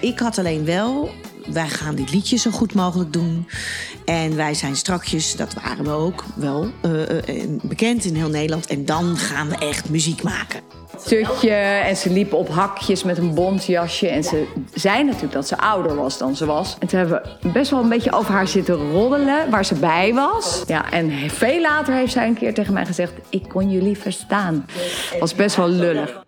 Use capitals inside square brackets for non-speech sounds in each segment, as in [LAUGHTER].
ik had alleen wel, wij gaan dit liedje zo goed mogelijk doen. En wij zijn strakjes, dat waren we ook wel, uh, uh, bekend in heel Nederland. En dan gaan we echt muziek maken. Tutje en ze liep op hakjes met een bontjasje. En ze zei natuurlijk dat ze ouder was dan ze was. En toen hebben we best wel een beetje over haar zitten roddelen, waar ze bij was. Ja, en veel later heeft zij een keer tegen mij gezegd: Ik kon jullie verstaan. Was best wel lullig.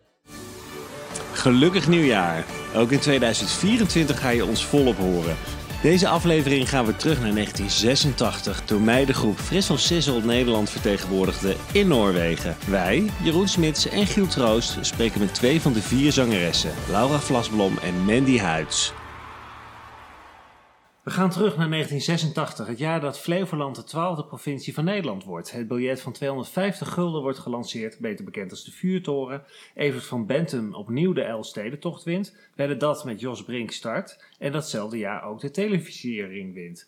Gelukkig nieuwjaar. Ook in 2024 ga je ons volop horen. Deze aflevering gaan we terug naar 1986, toen mij de groep Frissel Sissel Nederland vertegenwoordigde in Noorwegen. Wij, Jeroen Smits en Giel Troost, spreken met twee van de vier zangeressen, Laura Vlasblom en Mandy Huids. We gaan terug naar 1986, het jaar dat Flevoland de twaalfde provincie van Nederland wordt. Het biljet van 250 gulden wordt gelanceerd, beter bekend als de Vuurtoren. Evert van Bentum opnieuw de Elfstedentocht wint. Wedde dat met Jos Brink start. En datzelfde jaar ook de televisiering wint.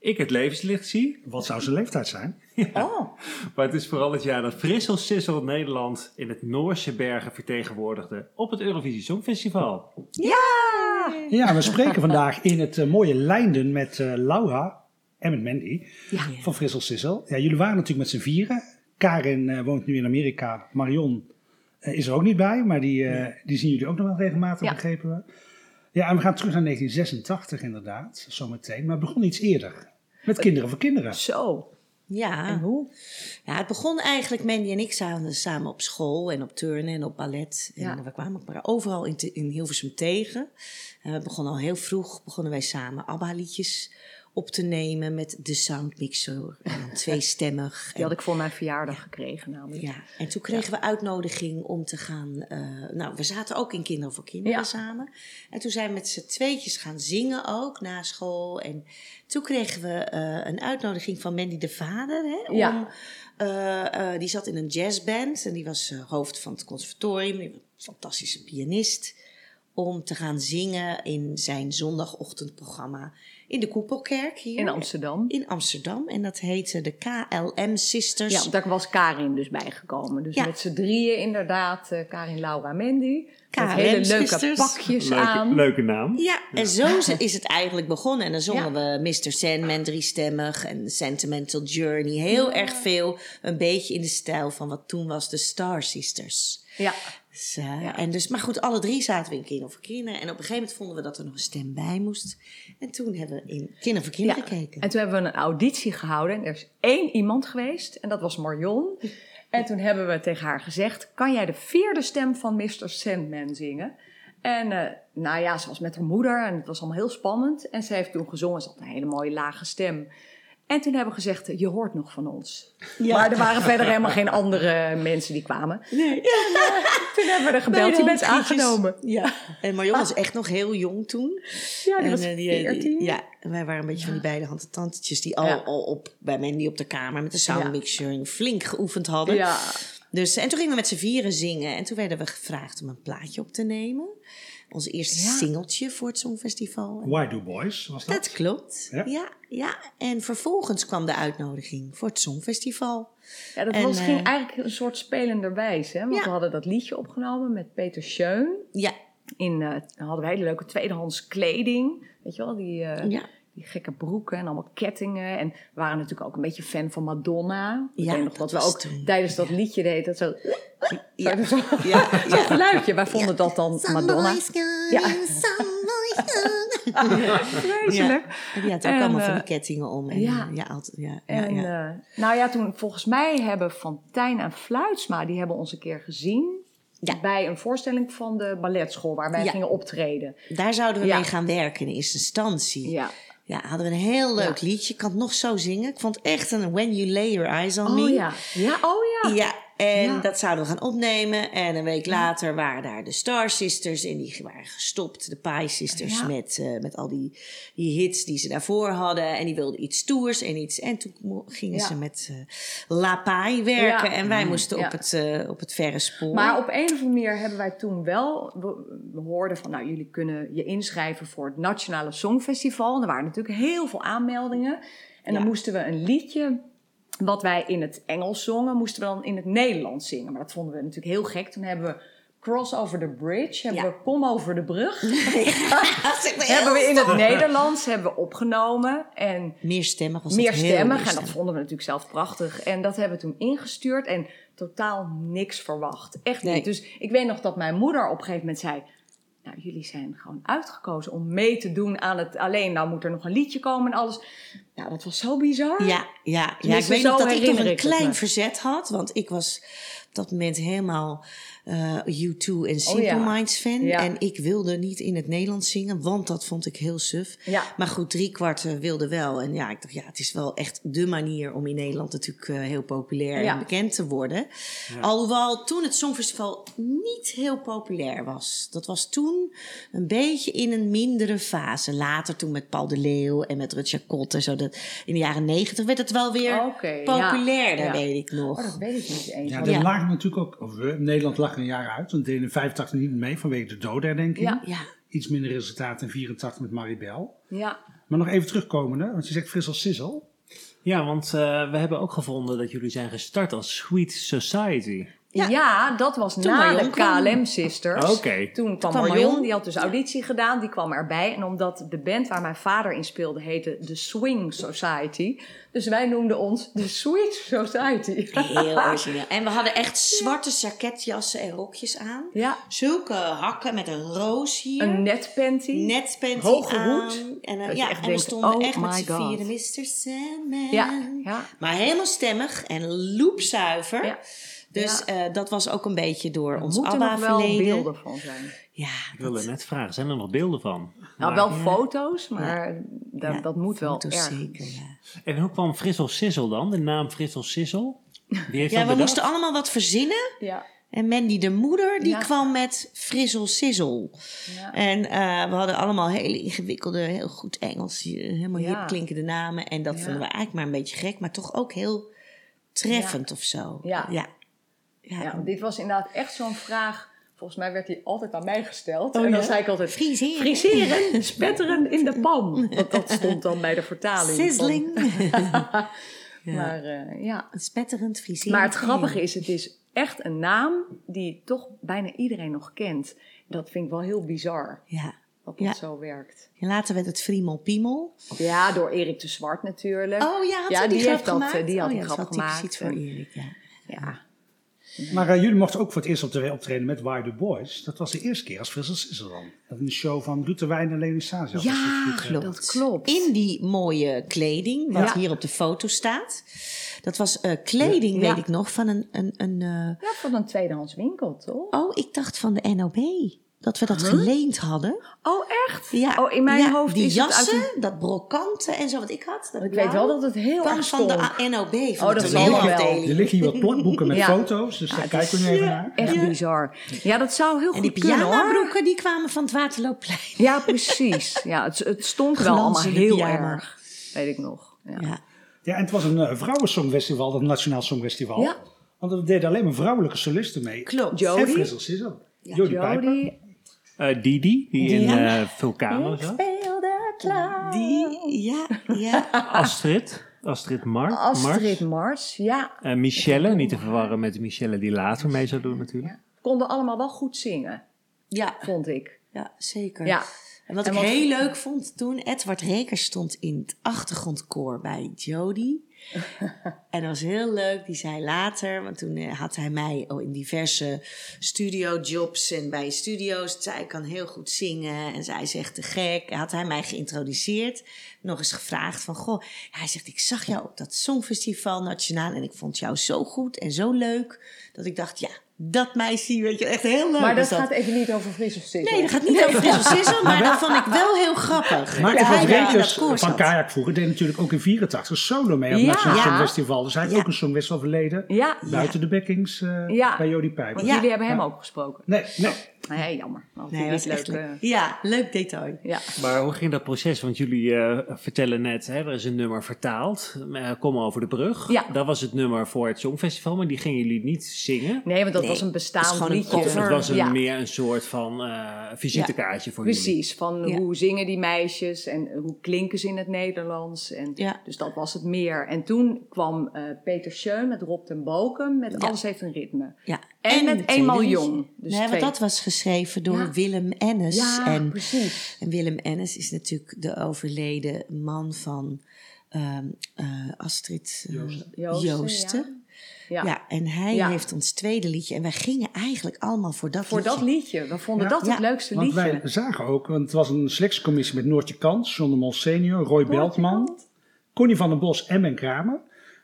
Ik het levenslicht zie. Wat zou zijn leeftijd zijn? [LAUGHS] Ja. Oh. Maar het is vooral het jaar dat Frissel Sissel Nederland in het Noorse Bergen vertegenwoordigde op het Eurovisie Songfestival. Ja! Ja, we spreken vandaag in het uh, mooie Leinden met uh, Laura en met Mandy Ja. van Frissel Sissel. Ja, jullie waren natuurlijk met z'n vieren. Karin uh, woont nu in Amerika. Marion is er ook niet bij, maar die, die zien jullie ook nog wel regelmatig, Ja. begrepen we. Ja, en we gaan terug naar 1986 inderdaad, zometeen. Maar het begon iets eerder. Met Kinderen voor Kinderen. Zo. Ja. En hoe? ja, het begon eigenlijk, Mandy en ik samen, samen op school en op turnen en op ballet. En Ja. we kwamen elkaar overal in, te- in Hilversum tegen. En we begonnen al heel vroeg, begonnen wij samen ABBA-liedjes op te nemen met de soundmixer. En dan [LAUGHS] tweestemmig. Die had ik voor mijn verjaardag gekregen namelijk. Ja, en toen kregen we uitnodiging om te gaan. eh, nou, we zaten ook in Kinderen voor Kinderen Ja. samen. En toen zijn we met z'n tweetjes gaan zingen ook na school. En toen kregen we eh, een uitnodiging van Mandy de Vader. Hè, Ja. om, eh, eh, die zat in een jazzband en die was hoofd van het conservatorium. Een fantastische pianist. Om te gaan zingen in zijn zondagochtendprogramma in de Koepelkerk hier. In Amsterdam. In Amsterdam. En dat heette de KLM Sisters. Ja, daar was Karin dus bijgekomen. Dus Ja. met z'n drieën inderdaad, Karin, Laura, Mandy. KLM hele leuke sisters. pakjes Leuke, aan. leuke naam. Ja, en zo is het- eigenlijk begonnen. En dan zongen we Mr. Sandman driestemmig en Sentimental Journey. Heel erg veel, een beetje in de stijl van wat toen was de Star Sisters. Ja. Dus, eh, Ja. en dus, maar goed, alle drie zaten we in Kinderen voor Kinderen. En op een gegeven moment vonden we dat er nog een stem bij moest. En toen hebben we in Kinderen voor Kinderen Ja. gekeken. En toen hebben we een auditie gehouden. En er is één iemand geweest. En dat was Marion. En toen hebben we tegen haar gezegd... kan jij de vierde stem van Mr. Sandman zingen? En eh, nou ja, ze was met haar moeder. En het was allemaal heel spannend. En ze heeft toen gezongen. Ze had een hele mooie lage stem. En toen hebben we gezegd, je hoort nog van ons. Ja. Maar er waren verder helemaal geen andere mensen die kwamen. Nee. Toen hebben we er gebeld, je bent aangenomen. Ja, en Marion was echt nog heel jong toen. Ja, die En, was eh, die- die- 14. ja, en wij waren een beetje van die beide handen tantetjes die al, Ja. al op, bij Mandy op de kamer met de soundmixer flink geoefend hadden. Ja. Dus, en toen gingen we met z'n vieren zingen. En toen werden we gevraagd om een plaatje op te nemen. Ons eerste Ja. singeltje voor het Songfestival. En Why Do Boys was dat? dat klopt. Ja. Ja. Ja, En vervolgens kwam de uitnodiging voor het Songfestival. Ja, dat En, was, ging eh, eigenlijk een soort spelenderwijs. Hè? Want Ja. we hadden dat liedje opgenomen met Peter Schön. Ja, In, eh, dan hadden we hele leuke tweedehands kleding. Weet je wel, die, eh, ja. Die gekke broeken en allemaal kettingen. En we waren natuurlijk ook een beetje fan van Madonna. Ik Ja, nog dat dat we ook toen, tijdens dat liedje deden. Dat zo, Ja. zo, Ja, [LAUGHS] zo'n geluidje. Wij vonden dat dan Madonna. Ja. [LAUGHS] Vreselijk. En die had ook En, allemaal van eh, die kettingen om. En, ja. ja. altijd, ja, ja, En ja. eh, nou ja, toen volgens mij hebben Fantijn en Fluitsma, die hebben ons een keer gezien. Ja. Bij een voorstelling van de balletschool waar wij Ja. gingen optreden. Daar zouden we Ja. mee gaan werken in eerste instantie. Ja. Hadden we een heel leuk Ja. liedje. Ik kan het nog zo zingen. Ik vond het echt een When You Lay Your Eyes On Oh Me. ja. Ja, oh ja. Ja, en Ja. dat zouden we gaan opnemen. En een week later waren daar de Star Sisters. En die waren gestopt, de Pie Sisters, Ja. met, eh, met al die, die hits die ze daarvoor hadden. En die wilden iets stoers en iets. En toen gingen Ja. ze met eh, La Pie werken. Ja. En wij moesten Ja. op, het, eh, op het verre spoor. Maar op een of andere manier hebben wij toen wel... We, we hoorden van, nou, jullie kunnen je inschrijven voor het Nationale Songfestival. En er waren natuurlijk heel veel aanmeldingen. En dan moesten we een liedje... Wat wij in het Engels zongen, moesten we dan in het Nederlands zingen. Maar dat vonden we natuurlijk heel gek. Toen hebben we Cross over the Bridge. Hebben Ja. we Kom over de brug. [LAUGHS] Hebben we in het. Nederlands hebben we opgenomen. En Meerstemmig was het heel meerstemmig. En dat vonden we natuurlijk zelf prachtig. En dat hebben we toen ingestuurd en totaal niks verwacht. Echt Nee. niet. Dus ik weet nog dat mijn moeder op een gegeven moment zei... Nou, jullie zijn gewoon uitgekozen om mee te doen aan het... Alleen, nou moet er nog een liedje komen en alles. Nou, dat was zo bizar. Ja, ja, ja. ik weet nog dat ik nog herinner een klein me. verzet had. Want ik was op dat moment helemaal U2 en Simple Oh ja. Minds fan. Ja. En ik wilde niet in het Nederlands zingen, want dat vond ik heel suf. Ja. Maar goed, drie kwarten wilde wel. En ja, ik dacht, ja, het is wel echt de manier om in Nederland natuurlijk eh, heel populair Ja. en bekend te worden. Alhoewel toen het Songfestival niet heel populair was. Dat was toen een beetje in een mindere fase. Later toen met Paul de Leeuw en met Rutger Kot en zo. Dat, in de jaren negentig werd het wel weer ja. populairder, Ja. weet ik nog. Oh, dat weet ik niet eens. Ja, lag natuurlijk ook, of Nederland lag een jaar uit. Want deden in 85 niet mee vanwege de dodenherdenking. Ja. Ja, Iets minder resultaat in 84 met Maribel. ja. Maar nog even terugkomende, want je zegt Frissel Sissel. Ja, want eh, we hebben ook gevonden dat jullie zijn gestart als Sweet Society. Ja. Ja. dat was Toen na Marion de. KLM Sisters. Oké. Toen kwam Marion, Marion. die had dus auditie gedaan, die kwam erbij. En omdat de band waar mijn vader in speelde heette The Swing Society. Dus wij noemden ons The Sweet Society. heel [LAUGHS] origineel. En we hadden echt zwarte sarketjassen en rokjes aan. Ja, Zulke hakken met een roos hier. een netpanty. netpanty Hoge aan. hoed. En, je ja, echt en we stonden oh echt met z'n vieren, Mr. Sandman. Ja, ja. Maar helemaal stemmig en loepzuiver. Ja. Dus Ja. eh, dat was ook een beetje door Er ons moeten nog wel ABBA-verleden. beelden van zijn. Ja, Ik wilde net vragen, zijn er nog beelden van? Nou, Maar- wel foto's, maar dat, ja, dat moet wel zeker, ja. En hoe kwam Frissel Sissel dan? De naam Frissel Sissel? Wie heeft Ja, dat we bedacht? moesten allemaal wat verzinnen. Ja. En Mandy, de moeder, die Ja. kwam met frizzle sizzle. Ja. En eh, we hadden allemaal hele ingewikkelde, heel goed Engels, eh, helemaal Ja. hip klinkende namen. En dat Ja. vonden we eigenlijk maar een beetje gek, maar toch ook heel treffend of zo. Ja. Ja. Ja. Ja, want dit was inderdaad echt zo'n vraag. Volgens mij werd die altijd aan mij gesteld. Oh en dan ja? zei ik altijd: Friseren. friseren, [LAUGHS] spetteren in de pan. Want dat stond dan bij de vertaling. Sizzling. [LAUGHS] Maar eh, ja. Spetterend friseren. Maar het grappige is, het is echt een naam die toch bijna iedereen nog kent. Dat vind ik wel heel bizar, Ja. dat dat Ja. zo werkt. En later werd het Friemel Piemel. Ja, door Erik de Zwart natuurlijk. Oh ja, had Ja, hij die, heeft dat, gemaakt? eh, die had oh, ja, dat grap gemaakt. iets voor Erik, ja. Ja. Maar eh, jullie mochten ook voor het eerst optre- optreden met Why the Boys. Dat was de eerste keer als Frissel Sissel dan. Dat in de show van Ruud de Wijn en Leni Sazi. als ik Ja, heb. dat klopt. In die mooie kleding, wat Ja. hier op de foto staat. Dat was eh, kleding, Ja. weet ik nog, van een... een, een eh, Ja, van een tweedehands winkel, toch? oh, ik dacht van de NOB. Dat we dat geleend hadden. Oh, echt? Ja, Oh, in mijn ja, hoofd die is het uit jassen, een- dat brokanten en zo wat ik had. Dat Ik weet wel dat het heel kwam erg van de NOB, van Oh, de dat zal wel. toneelafdeling. Er liggen hier wat [LAUGHS] plakboeken met Ja. foto's, dus daar het kijken we is nu even naar. Echt bizar. Ja, dat zou heel En die goed kunnen hoor. pyjama-broeken, die kwamen van het Waterloopplein. Ja, precies. Ja, het, het stonk wel allemaal heel pyjama. erg. Weet ik nog. Ja. Ja. Ja, en het was een uh, vrouwensongfestival, dat Nationaal Songfestival. Ja. Want er deden alleen maar vrouwelijke solisten mee. Klopt. Jo- En Jodie. Frissel Sissel. Jodie Pijper. Jodie. Eh, Didi, die in eh, Vulcano Ik zat. speelde klaar. Die, ja, ja. [LAUGHS] Astrid, Astrid Mar Astrid Mars. Mars, ja. Michelle, niet te verwarren met de Michelle die later mee zou doen natuurlijk. Konden allemaal wel goed zingen, Ja, vond ik. ja, zeker. Ja. En wat En ik wat- heel leuk vond toen, Edward Reker stond in het achtergrondkoor bij Jodie. [LAUGHS] en dat was heel leuk, die zei later, want toen eh, had hij mij in diverse studiojobs en bij studio's, ik kan heel goed zingen en zij zegt te gek. Had hij mij geïntroduceerd, nog eens gevraagd van, goh, hij zegt ik zag jou op dat Songfestival Nationaal en ik vond jou zo goed en zo leuk, dat ik dacht, ja, dat meisje, weet je, echt heel leuk Maar dat was gaat even niet over Fris of Sissel. Nee, dat gaat niet over Frissel Sissel, maar [LAUGHS] dat vond ik wel heel grappig. Maar dat dat Rekers koor van. Kajak vroeger deed natuurlijk ook in 84 solo mee op het Ja. Nationaal Ja. Songfestival. Dus hij heeft Ja. ook een songwissel verleden. Ja. Buiten de backings eh, Ja. bij Jodie Pijper. Want Ja. jullie hebben hem Ja. ook gesproken. Nee, nee, Nee, jammer. Nee, was leuk. leuk. eh, Ja, leuk detail. ja. Maar hoe ging dat proces? Want jullie eh, vertellen net, hè, er is een nummer vertaald. eh, Kom over de brug. Ja. Dat was het nummer voor het Songfestival, maar die gingen jullie niet zingen. Nee, want dat Nee, was een bestaand liedje. Het was een, ja. meer een soort van eh, visitekaartje voor jullie. Precies, van Ja. hoe zingen die meisjes en hoe klinken ze in het Nederlands. En Ja. Dus dat was het meer. En toen kwam eh, Peter Schön met Rob ten Bokum met Ja. Alles heeft een ritme. Ja. En, met Eenmaal. Jong. Dus nee, want dat was geschreven door Ja. Willem Ennis. ja, en, precies. en Willem Ennis is natuurlijk de overleden man van ehm, eh, Astrid eh, Joosten. Joosten. Ja. Ja. Ja. en hij Ja. heeft ons tweede liedje. En wij gingen eigenlijk allemaal voor dat Voor liedje. dat liedje. We vonden Ja. dat het leukste Want liedje. wij zagen ook, want het was een selectiecommissie met Noortje Kans, John de Mol senior, Roy Beltman, Connie van den Bos en Ben Kramer.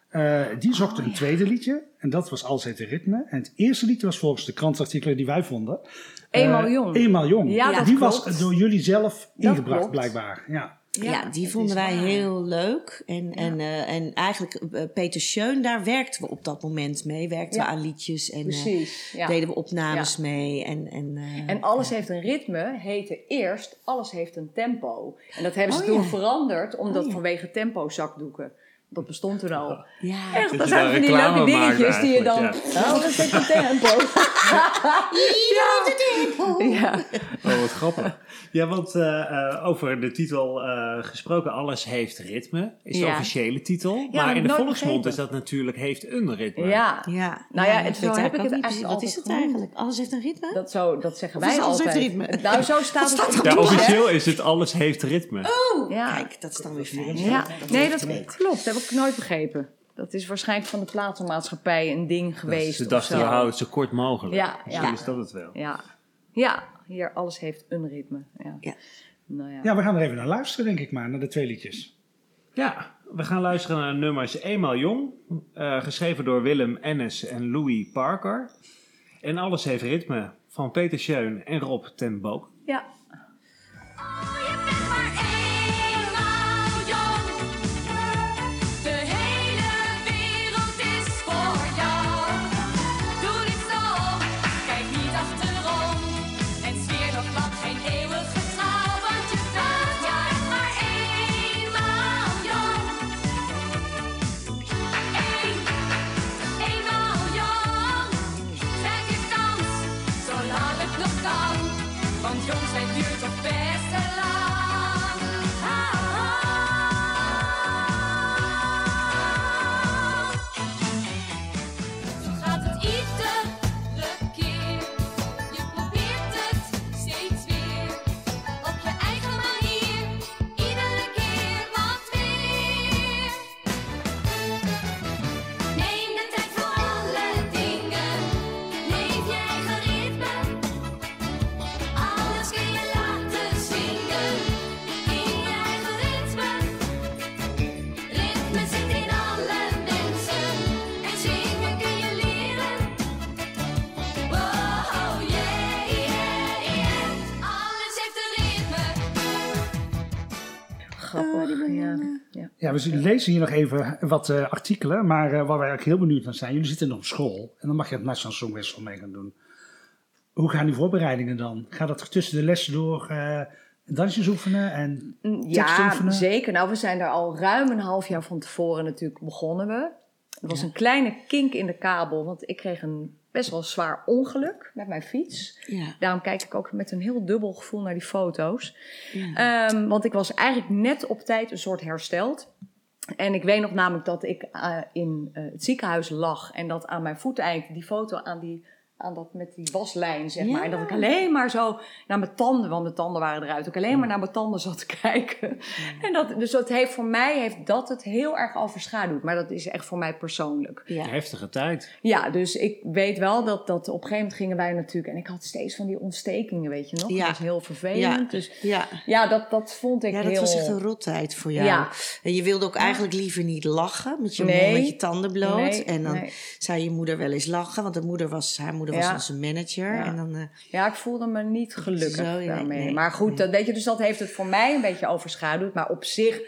Eh, die zochten een tweede liedje en dat was Alles heeft een ritme. En het eerste liedje was volgens de krantartikelen die wij vonden. eh, Eenmaal Jong. Eenmaal Jong. Ja, dat die klopt. was door jullie zelf Dat ingebracht klopt. blijkbaar. Ja. Ja, die vonden wij waar. heel leuk. En, en, eh, en eigenlijk, eh, Peter Schön, daar werkten we op dat moment mee. Werkten Ja. we aan liedjes en eh, deden we opnames mee. En, en, eh, En Alles heeft een ritme heette eerst Alles heeft een tempo. En dat hebben ze Oh, toen ja. veranderd, omdat Oh, ja. vanwege tempo zakdoeken. Dat bestond toen al. ja. Echt, Dat dat je zijn van die leuke dingetjes die je dan... eigenlijk, Alles heeft een [LAUGHS] tempo. ja. Oh, wat grappig. Ja, want eh, eh, over de titel eh, gesproken, Alles heeft ritme, is de Ja. officiële titel. dat maar in de volksmond is dat natuurlijk heeft een ritme. ja. Ja, Nou ja, het- zo heb ik het niet eigenlijk. Wat is het altijd eigenlijk? Alles heeft een ritme? Dat, zo, dat zeggen Of is wij alles heeft altijd. ritme? Nou, zo staat het op er? Ja, officieel is het Alles heeft ritme. Ja. Kijk, dat is dan weer fijn. Ja, Dat nee, dat klopt. Heb ik nooit begrepen. Dat is waarschijnlijk van de platenmaatschappij een ding geweest. Ze dachten, zo. we houden het zo kort mogelijk. Ja, Misschien ja. is dat het wel. Ja. ja, hier alles heeft een ritme. Ja. Ja. Nou ja. ja, we gaan er even naar luisteren denk ik maar, naar de twee liedjes. Ja, we gaan luisteren naar nummers Eenmaal Jong, eh, geschreven door Willem Ennis en Louis Parker. En Alles heeft ritme van Peter Schön en Rob ten Book. ja. Ja. We lezen hier nog even wat eh, artikelen, maar eh, waar wij ook heel benieuwd naar zijn. Jullie zitten nog op school en dan mag je het Nationaal Songfestival mee gaan doen. Hoe gaan die voorbereidingen dan? Gaat dat tussen de lessen door eh, dansjes oefenen en teksten Ja, oefenen? zeker. Nou, we zijn daar al ruim een half jaar van tevoren natuurlijk begonnen we. Er was een kleine kink in de kabel, want ik kreeg een best wel zwaar ongeluk met mijn fiets. Ja. Daarom kijk ik ook met een heel dubbel gevoel naar die foto's. Ja. Ehm, want ik was eigenlijk net op tijd een soort hersteld. En ik weet nog namelijk dat ik eh, in eh, het ziekenhuis lag en dat aan mijn voeteind die foto aan die aan dat met die waslijn zeg maar Ja. en dat ik alleen maar zo naar mijn tanden, want mijn tanden waren eruit, dat ik alleen maar naar mijn tanden zat te kijken. En dat, dus dat heeft voor mij heeft dat het heel erg overschaduwd, maar dat is echt voor mij persoonlijk. Ja. Heftige tijd. Ja, dus ik weet wel dat, dat op een gegeven moment gingen wij natuurlijk... En ik had steeds van die ontstekingen, weet je nog? Ja. Dat was heel vervelend. Ja. Dus Ja. ja, dat, dat vond ik ja, dat heel... was echt een rottijd voor jou. Ja. En je wilde ook eigenlijk liever niet lachen met je Nee. mond, met je tanden bloot. Nee, en dan nee. zei je moeder wel eens lachen, want de moeder was, haar moeder was Ja. onze manager. Ja. En dan, eh, Ja, ik voelde me niet gelukkig Zo, daarmee. nee, maar goed, nee. dat, weet je, dus dat heeft het voor mij een beetje overschaduwd. Maar op zich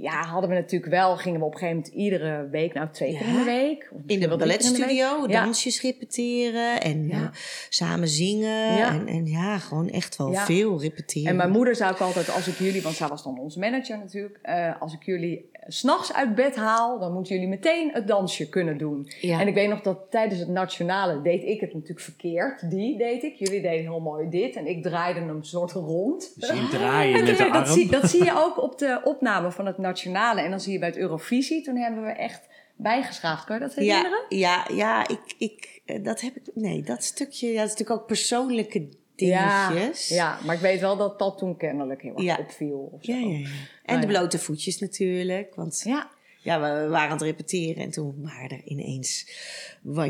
ja, hadden we natuurlijk wel, gingen we op een gegeven moment iedere week, nou twee keer in de Ja. week. In de in balletstudio, Ja. dansjes repeteren en Ja. eh, samen zingen. Ja. En, en ja, gewoon echt wel Ja. veel repeteren. En mijn moeder zei ook altijd, als ik jullie, want zij was dan onze manager natuurlijk, eh, als ik jullie s s'nachts uit bed haal, dan moeten jullie meteen het dansje kunnen doen. Ja. En ik weet nog dat tijdens het nationale deed ik het natuurlijk verkeerd. Die deed ik. Jullie deden heel mooi dit en ik draaide hem een soort rond. Dus je draaien En [LAUGHS] met de toen- dat, arm. zie, dat zie je ook op de opname van het nationale. En dan zie je bij het Eurovisie, toen hebben we echt bijgeschaafd. Kan je dat herinneren? ja, ja, ja, ik, ik, eh, dat heb ik. Nee, dat stukje, ja, dat is natuurlijk ook persoonlijke Ja, dingetjes. ja, maar ik weet wel dat dat toen kennelijk heel erg Ja. opviel. Of zo. ja, ja, ja. En Nou de ja. blote voetjes natuurlijk. Want Ja. Ja, we, waren aan het repeteren en toen waren er ineens.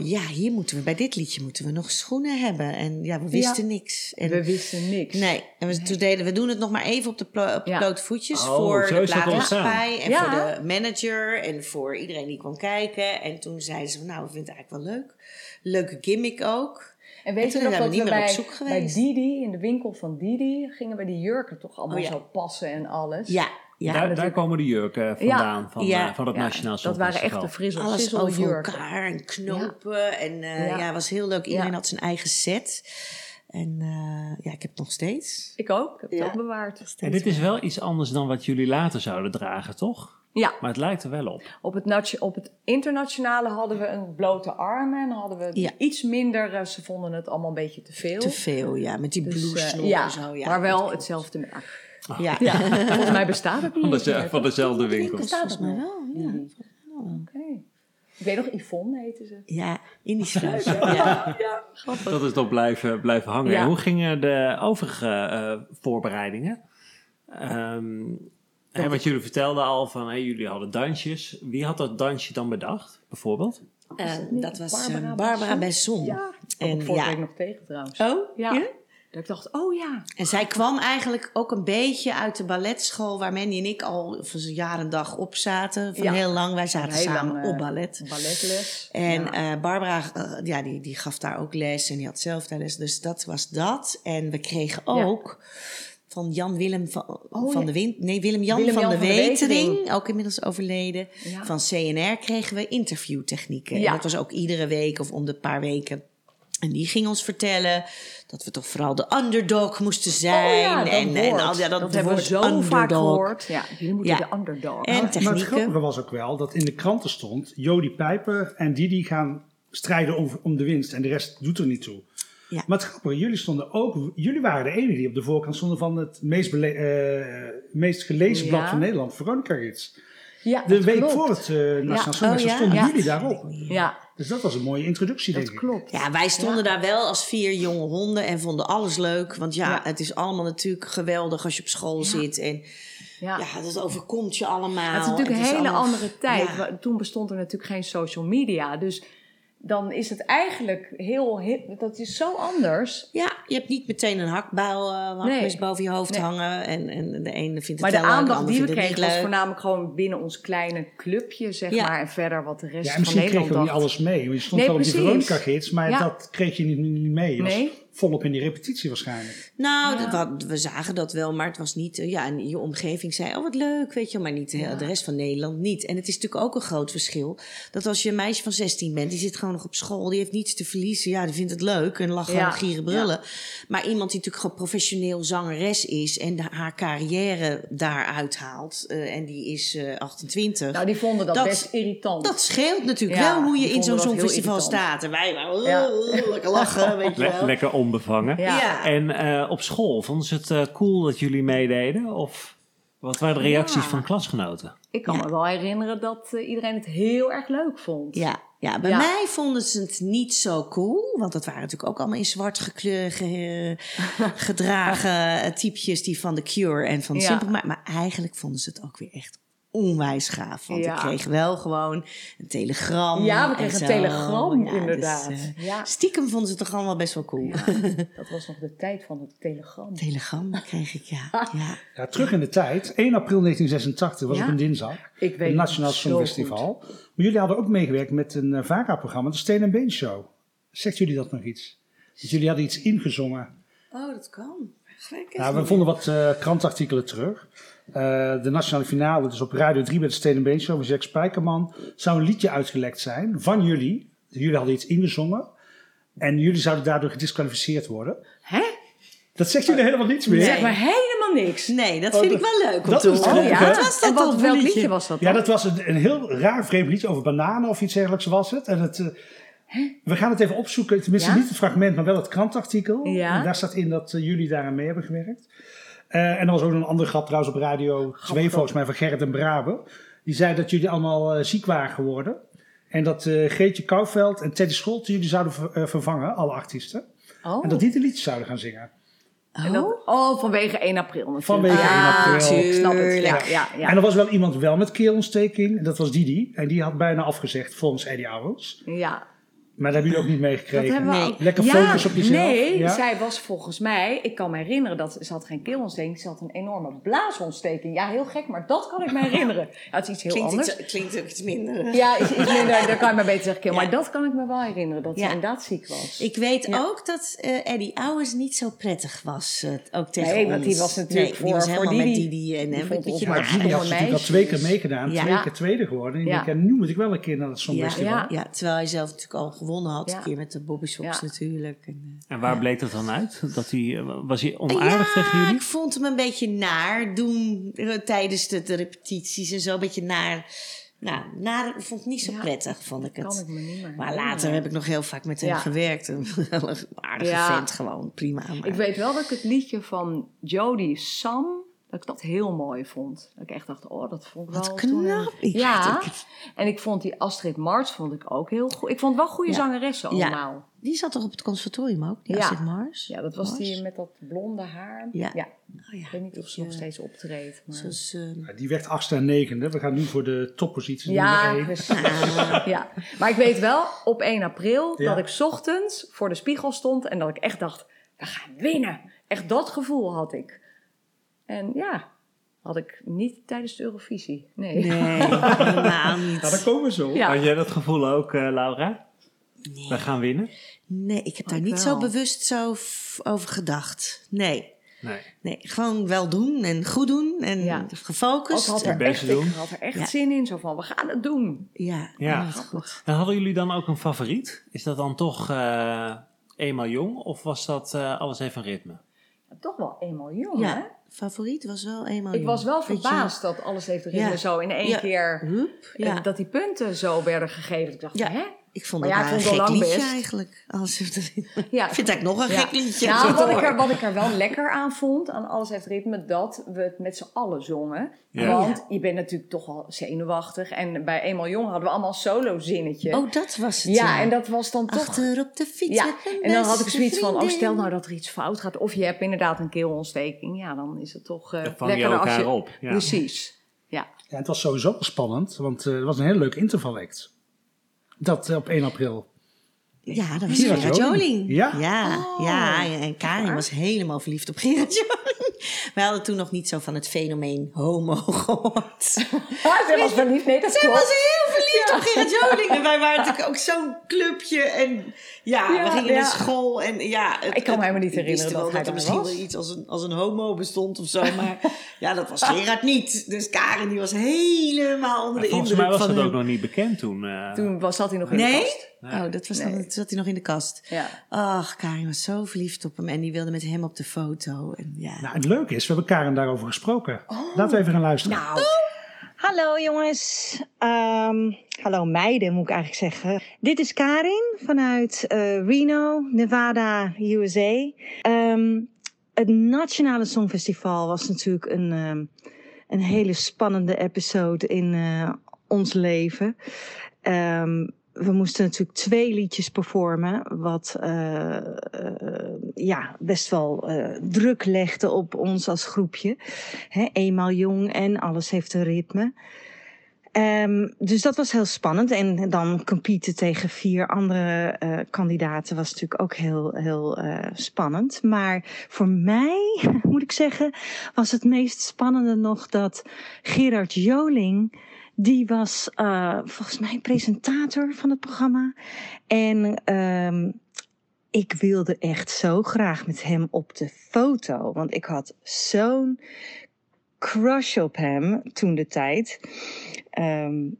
Ja, hier moeten we, bij dit liedje moeten we nog schoenen hebben. En ja, we wisten niks. En, we wisten niks. Nee, en we, toen deden we doen het nog maar even op de, plo- op de Ja. blote voetjes Oh, voor de plaatsmaatschappij en Ja. voor de manager en voor iedereen die kwam kijken. En toen zeiden ze nou, we vinden het eigenlijk wel leuk. Leuke gimmick ook. En weet je nog dat we we niet meer op bij, bij. Didi, in de winkel van Didi, gingen we die jurken toch allemaal Oh ja. zo passen en alles. Ja, ja. daar, daar komen de jurken vandaan van, Ja. eh, van het Ja, Nationaal Dat waren echt de Songfestival. frissel alles over elkaar en knopen. En eh, Ja. ja. het was heel leuk. Iedereen Ja. had zijn eigen set. En eh, ja, ik heb het nog steeds. Ik ook, ik heb het ook bewaard. En dit is wel iets anders dan wat jullie later zouden dragen, toch? Ja, Maar het lijkt er wel op. op het, op het internationale hadden we een blote armen en hadden we Ja. iets minder, ze vonden het allemaal een beetje te veel. Te veel, ja. Met die Dus, blue snor ja, en zo. Ja, maar wel hetzelfde merk. Ja, Ja, [LAUGHS] volgens mij bestaat het niet. Van, de, dezelfde winkel. Bestaat het nog? wel. Ja. Oké. Ik weet nog, Yvonne heette ze. ja in die sluis. Ja. Ja. [LAUGHS] Dat is toch blijven, blijven hangen. Ja. En hoe gingen de overige eh, voorbereidingen? Ehm hè, wat jullie vertelden al van, hè, jullie hadden dansjes. Wie had dat dansje dan bedacht, bijvoorbeeld? Eh, dat was eh, Barbara Barbara, Besson? Ja, en En vorige ja. week nog tegen trouwens. Oh, Ja. Dat ik dacht, oh ja. En zij kwam eigenlijk ook een beetje uit de balletschool waar Mandy en ik al voor een jaar en dag op zaten. Van Ja. heel lang. Wij zaten Heel samen lang, op ballet. Balletles. En ja. eh, Barbara, eh, ja, die, die gaf daar ook les en die had zelf daar les. Dus dat was dat. En we kregen ook van Jan Willem van, Oh, van de Wind, nee, Willem-Jan Willem-Jan van, de van de Wetering, Wetering. ook inmiddels overleden. Van CNR kregen we interviewtechnieken. En dat was ook iedere week of om de paar weken. En die ging ons vertellen dat we toch vooral de underdog moesten zijn. Oh ja, dat en, en al ja, dat, dat hebben we zo vaak gehoord. Ja, jullie moeten Ja. de underdog. En Maar het grappige was ook wel dat in de kranten stond... Jody Pijper en Didi gaan strijden om, om de winst en de rest doet er niet toe. Ja. Maar het grappige, jullie stonden ook... Jullie waren de enige die op de voorkant stonden van het meest, bele- eh, meest gelezen Ja. blad van Nederland, Veronica Gids. ja, De week klopt. voor het uh, Nationaal Ja. Songfestival Oh stonden Ja. jullie daarop. Ja, Dus dat was een mooie introductie, dat denk ik. klopt. Ja, wij stonden daar wel als vier jonge honden en vonden alles leuk. Want ja, Ja. het is allemaal natuurlijk geweldig als je op school zit. En Ja. ja, dat overkomt je allemaal. het is natuurlijk Het een hele allemaal- andere tijd. Toen bestond er natuurlijk geen social media. Dus dan is het eigenlijk heel, heel dat is zo anders. Ja, je hebt niet meteen een hakbouw uh, Nee. boven je hoofd Nee. hangen. En, en de ene vindt Maar het de wel leuk, de aandacht die we kregen was voornamelijk gewoon binnen ons kleine clubje, zeg Ja. maar. En verder wat de rest Ja, van misschien kreeg Nederland je ook niet alles mee. Je stond Nee, wel op die precies. Veronica-gids, maar Ja. dat kreeg je niet, niet mee. Je was Nee. Volop in die repetitie waarschijnlijk. Nou, Ja. dat- we, we zagen dat wel, maar het was niet... eh, Ja, en je omgeving zei, oh wat leuk, weet je. Maar niet de, de rest van Nederland niet. En het is natuurlijk ook een groot verschil. Dat als je een meisje van 16 bent, die zit gewoon nog op school. Die heeft niets te verliezen. Ja, die vindt het leuk en lachen Ja. en gieren brullen. Maar iemand die natuurlijk gewoon professioneel zangeres is... en de- haar carrière daaruit haalt. eh, en die is eh, 28. Nou, die vonden dat, Dat- best irritant. Dat scheelt natuurlijk Ja, wel hoe je in zo'n songfestival irritant. staat. En wij waren Ja. "Oh, lekker lachen, weet je wel. lekker onbevangen. Ja. Ja. En eh, op school, vonden ze het eh, cool dat jullie meededen? Of wat waren de reacties Ja. van klasgenoten? Ik kan Ja. me wel herinneren dat eh, iedereen het heel erg leuk vond. Ja, ja bij Ja. mij vonden ze het niet zo cool. Want dat waren natuurlijk ook allemaal in zwart gekleur, ge- [LAUGHS] gedragen typjes die van The Cure en van Ja. Simple Minds. Maar eigenlijk vonden ze het ook weer echt onwijs gaaf. Want Ja. ik kreeg wel gewoon een telegram. Ja, we en kregen een telegram, Ja, dus, inderdaad. eh, ja. stiekem vonden ze het toch allemaal best wel cool. Ja, dat was nog de tijd van het telegram. telegram kreeg ik, ja. [LAUGHS] ja. Ja, terug in de tijd. 1 april 1986 was Ja. op een dinsdag. Ik weet Het het Nationaal Songfestival. Maar jullie hadden ook meegewerkt met een uh, VARA-programma, de Steen en Been Show. Zegt jullie dat nog iets? Dat jullie hadden iets ingezongen. Oh, dat kan. gelijk Nou, we vonden wat eh, krantartikelen terug. Eh, de nationale finale, dus op Radio 3 bij de Steden Been Show van Jack Spijkerman, zou een liedje uitgelekt zijn van jullie. Jullie hadden iets ingezongen. En jullie zouden daardoor gedisqualificeerd worden. Hè? Dat zegt jullie helemaal niets meer. Zeg maar helemaal niks. Nee, dat Oh, vind ik wel leuk om dat te horen. leuk, ja? Wat was dat en wat, welk liedje? liedje was dat Ja, dat was een, een heel raar vreemd liedje over bananen of iets dergelijks was het. En het, eh, we gaan het even opzoeken, tenminste Ja? niet het fragment, maar wel het krantartikel. Ja. En daar staat in dat eh, jullie daaraan mee hebben gewerkt. Eh, en er was ook een andere grap trouwens op Radio 2 volgens mij van Gerrit en Brabe. Die zei dat jullie allemaal eh, ziek waren geworden. En dat eh Geetje Kouwveld en Teddy Scholte jullie zouden ver- vervangen, alle artiesten. Oh. En dat die de liedjes zouden gaan zingen. En dat- oh, vanwege 1 april natuurlijk. Vanwege ja, 1 april. Ik snap het. Ja, ja, ja. En er was wel iemand wel met keelontsteking. En dat was Didi. En die had bijna afgezegd volgens Eddie Owens. ja. Maar dat hebben jullie ook niet meegekregen. Nee. ook. Lekker ja, focus op jezelf. Nee, Ja? zij was volgens mij, ik kan me herinneren dat ze had geen keelontsteking, ze had een enorme blaasontsteking. Ja, heel gek, maar dat kan ik me herinneren. [LAUGHS] Ja, het is iets heel Klinkt, anders. iets, klinkt ook iets minder. Ja, iets, iets minder, [LAUGHS] daar kan ik me beter zeggen. keel. Ja. Maar dat kan ik me wel herinneren, dat Ja. ze inderdaad ziek was. Ik weet Ja. ook dat eh Eddie Owens niet zo prettig was. eh, ook tegen Nee, ons. want die was natuurlijk Nee, voor- die was voor helemaal met en Die hem. een beetje ons Maar. Didi had natuurlijk al twee keer meegedaan. Ja. Twee keer tweede geworden. En ik denk, nu moet ik wel een keer naar het Songfestival. Ja. Ja, terwijl hij zelf natuurlijk al gewonnen had. Ja. Een keer met de Bobby Sox Ja. natuurlijk. En, eh, En waar bleek dat dan uit? Dat hij, eh, was hij onaardig ja, tegen jullie? ik vond hem een beetje naar doen eh, tijdens de, de repetities en zo. Een beetje naar. Nou, naar, ik vond het niet zo Ja. prettig, vond ik kan het. ik me niet meer Maar later heb ik nog heel vaak met hem Ja. gewerkt. Een [LAUGHS] wel een aardige Ja. vent gewoon, prima. Maar... Ik weet wel dat ik het liedje van Jodie Sam, dat ik dat heel mooi vond. Dat ik echt dacht, oh, dat vond ik Wat wel een- knap. Ik ja, en ik vond die Astrid Mars vond ik ook heel goed. Ik vond wel goede Ja. zangeressen Ja. allemaal. Die zat toch op het conservatorium ook, die Ja. Astrid Mars? Ja, dat was Mars? die met dat blonde haar. Ja. Ik Oh ja, weet niet of ze nog eh, steeds optreedt. Maar... Zoals, eh, Ja, Die werd achtste en negende. We gaan nu voor de toppositie. Ja, [LAUGHS] ja, maar ik weet wel op 1 april Ja. dat ik 's ochtends voor de spiegel stond en dat ik echt dacht, we gaan winnen. Echt dat gevoel had ik. En ja, had ik niet tijdens de Eurovisie. Nee. nee, [LAUGHS] helemaal niet. Nou, daar komen we zo. Ja. Had jij dat gevoel ook, eh, Laura? Nee. We gaan winnen? Nee, ik heb daar Ik niet wel. zo bewust zo over gedacht. Nee. Nee. Nee, gewoon wel doen en goed doen en Ja. Ik gefocust. had het er echt, ik doen. had er echt Ja. zin in. Zo van, we gaan het doen. Ja, Ja. goed. En hadden jullie dan ook een favoriet? Is dat dan toch eh, eenmaal jong of was dat eh, alles heeft een ritme? Ja, toch wel eenmaal jong, hè? Favoriet was wel eenmaal. Ik was wel verbaasd dat alles heeft ritme Ja. zo in één Ja. keer... Hup, eh, ja. Dat die punten zo werden gegeven. Ik dacht, Ja. hè? Ik vond Maar het ja, ik een gek lang liedje best. eigenlijk. Als het, Ja, [LAUGHS] ik vind het eigenlijk nog een Ja. gek liedje. Nou, [LAUGHS] wat ik, er, wat ik er wel lekker aan vond, aan Alles heeft ritme, dat we het met z'n allen zongen. Ja. Want je bent natuurlijk toch al zenuwachtig. En bij Eenmaal Jong hadden we allemaal een solo zinnetje. Oh, dat was het. ja, en dat was dan toch... Achter op de fiets Ja, en dan had ik zoiets van, oh stel nou dat er iets fout gaat. Of je hebt inderdaad een keelontsteking. Ja, dan is het toch je lekkerder als elkaar je... op. Ja. Precies. Ja. Ja, het was sowieso spannend, want eh, het was een heel leuk intervalact. Dat eh, op 1 april. Ja, dat was Gerard Gerard Joling. Joling. Ja. Ja, Oh, ja, en Karin waar? was helemaal verliefd op Gerard Joling. [LAUGHS] We hadden toen nog niet zo van het fenomeen homo gehoord. [LAUGHS] Ze was verliefd, nee dat Zij klopt. was heel verliefd op Gerard Joling. En wij waren natuurlijk ook zo'n clubje. En ja, Ja, we gingen ja. naar school. En ja, het- Ik kan me helemaal niet herinneren wel dat hij er misschien was. wel iets als een, als een homo bestond of zo. Maar [LAUGHS] ja, dat was Gerard niet. Dus Karin die was helemaal onder de Volgens indruk mij was van dat ook nog niet bekend toen. eh. Toen was, zat hij nog in de Nee? kast. Oh, dat was Nee. toen zat hij nog in de kast. Ja. Ach, Karin was zo verliefd op hem en die wilde met hem op de foto. En ja. Nou, het leuke is, we hebben Karen daarover gesproken. Laten we even gaan luisteren. Nou, Hallo jongens. Ehm, hallo meiden moet ik eigenlijk zeggen. Dit is Karin vanuit eh, Reno, Nevada, USA. Ehm, het Nationale Songfestival was natuurlijk een, ehm, een hele spannende episode in eh, ons leven. We moesten natuurlijk twee liedjes performen, wat eh, eh, ja, best wel eh, druk legde op ons als groepje. Eenmaal jong en alles heeft een ritme. Ehm, dus dat was heel spannend. En dan competen tegen vier andere kandidaten was natuurlijk ook heel, heel spannend. Maar voor mij, [LAUGHS] moet ik zeggen, was het meest spannende nog dat Gerard Joling, die was eh, volgens mij presentator van het programma. En ehm, ik wilde echt zo graag met hem op de foto. Want ik had zo'n crush op hem toen de tijd. Ehm,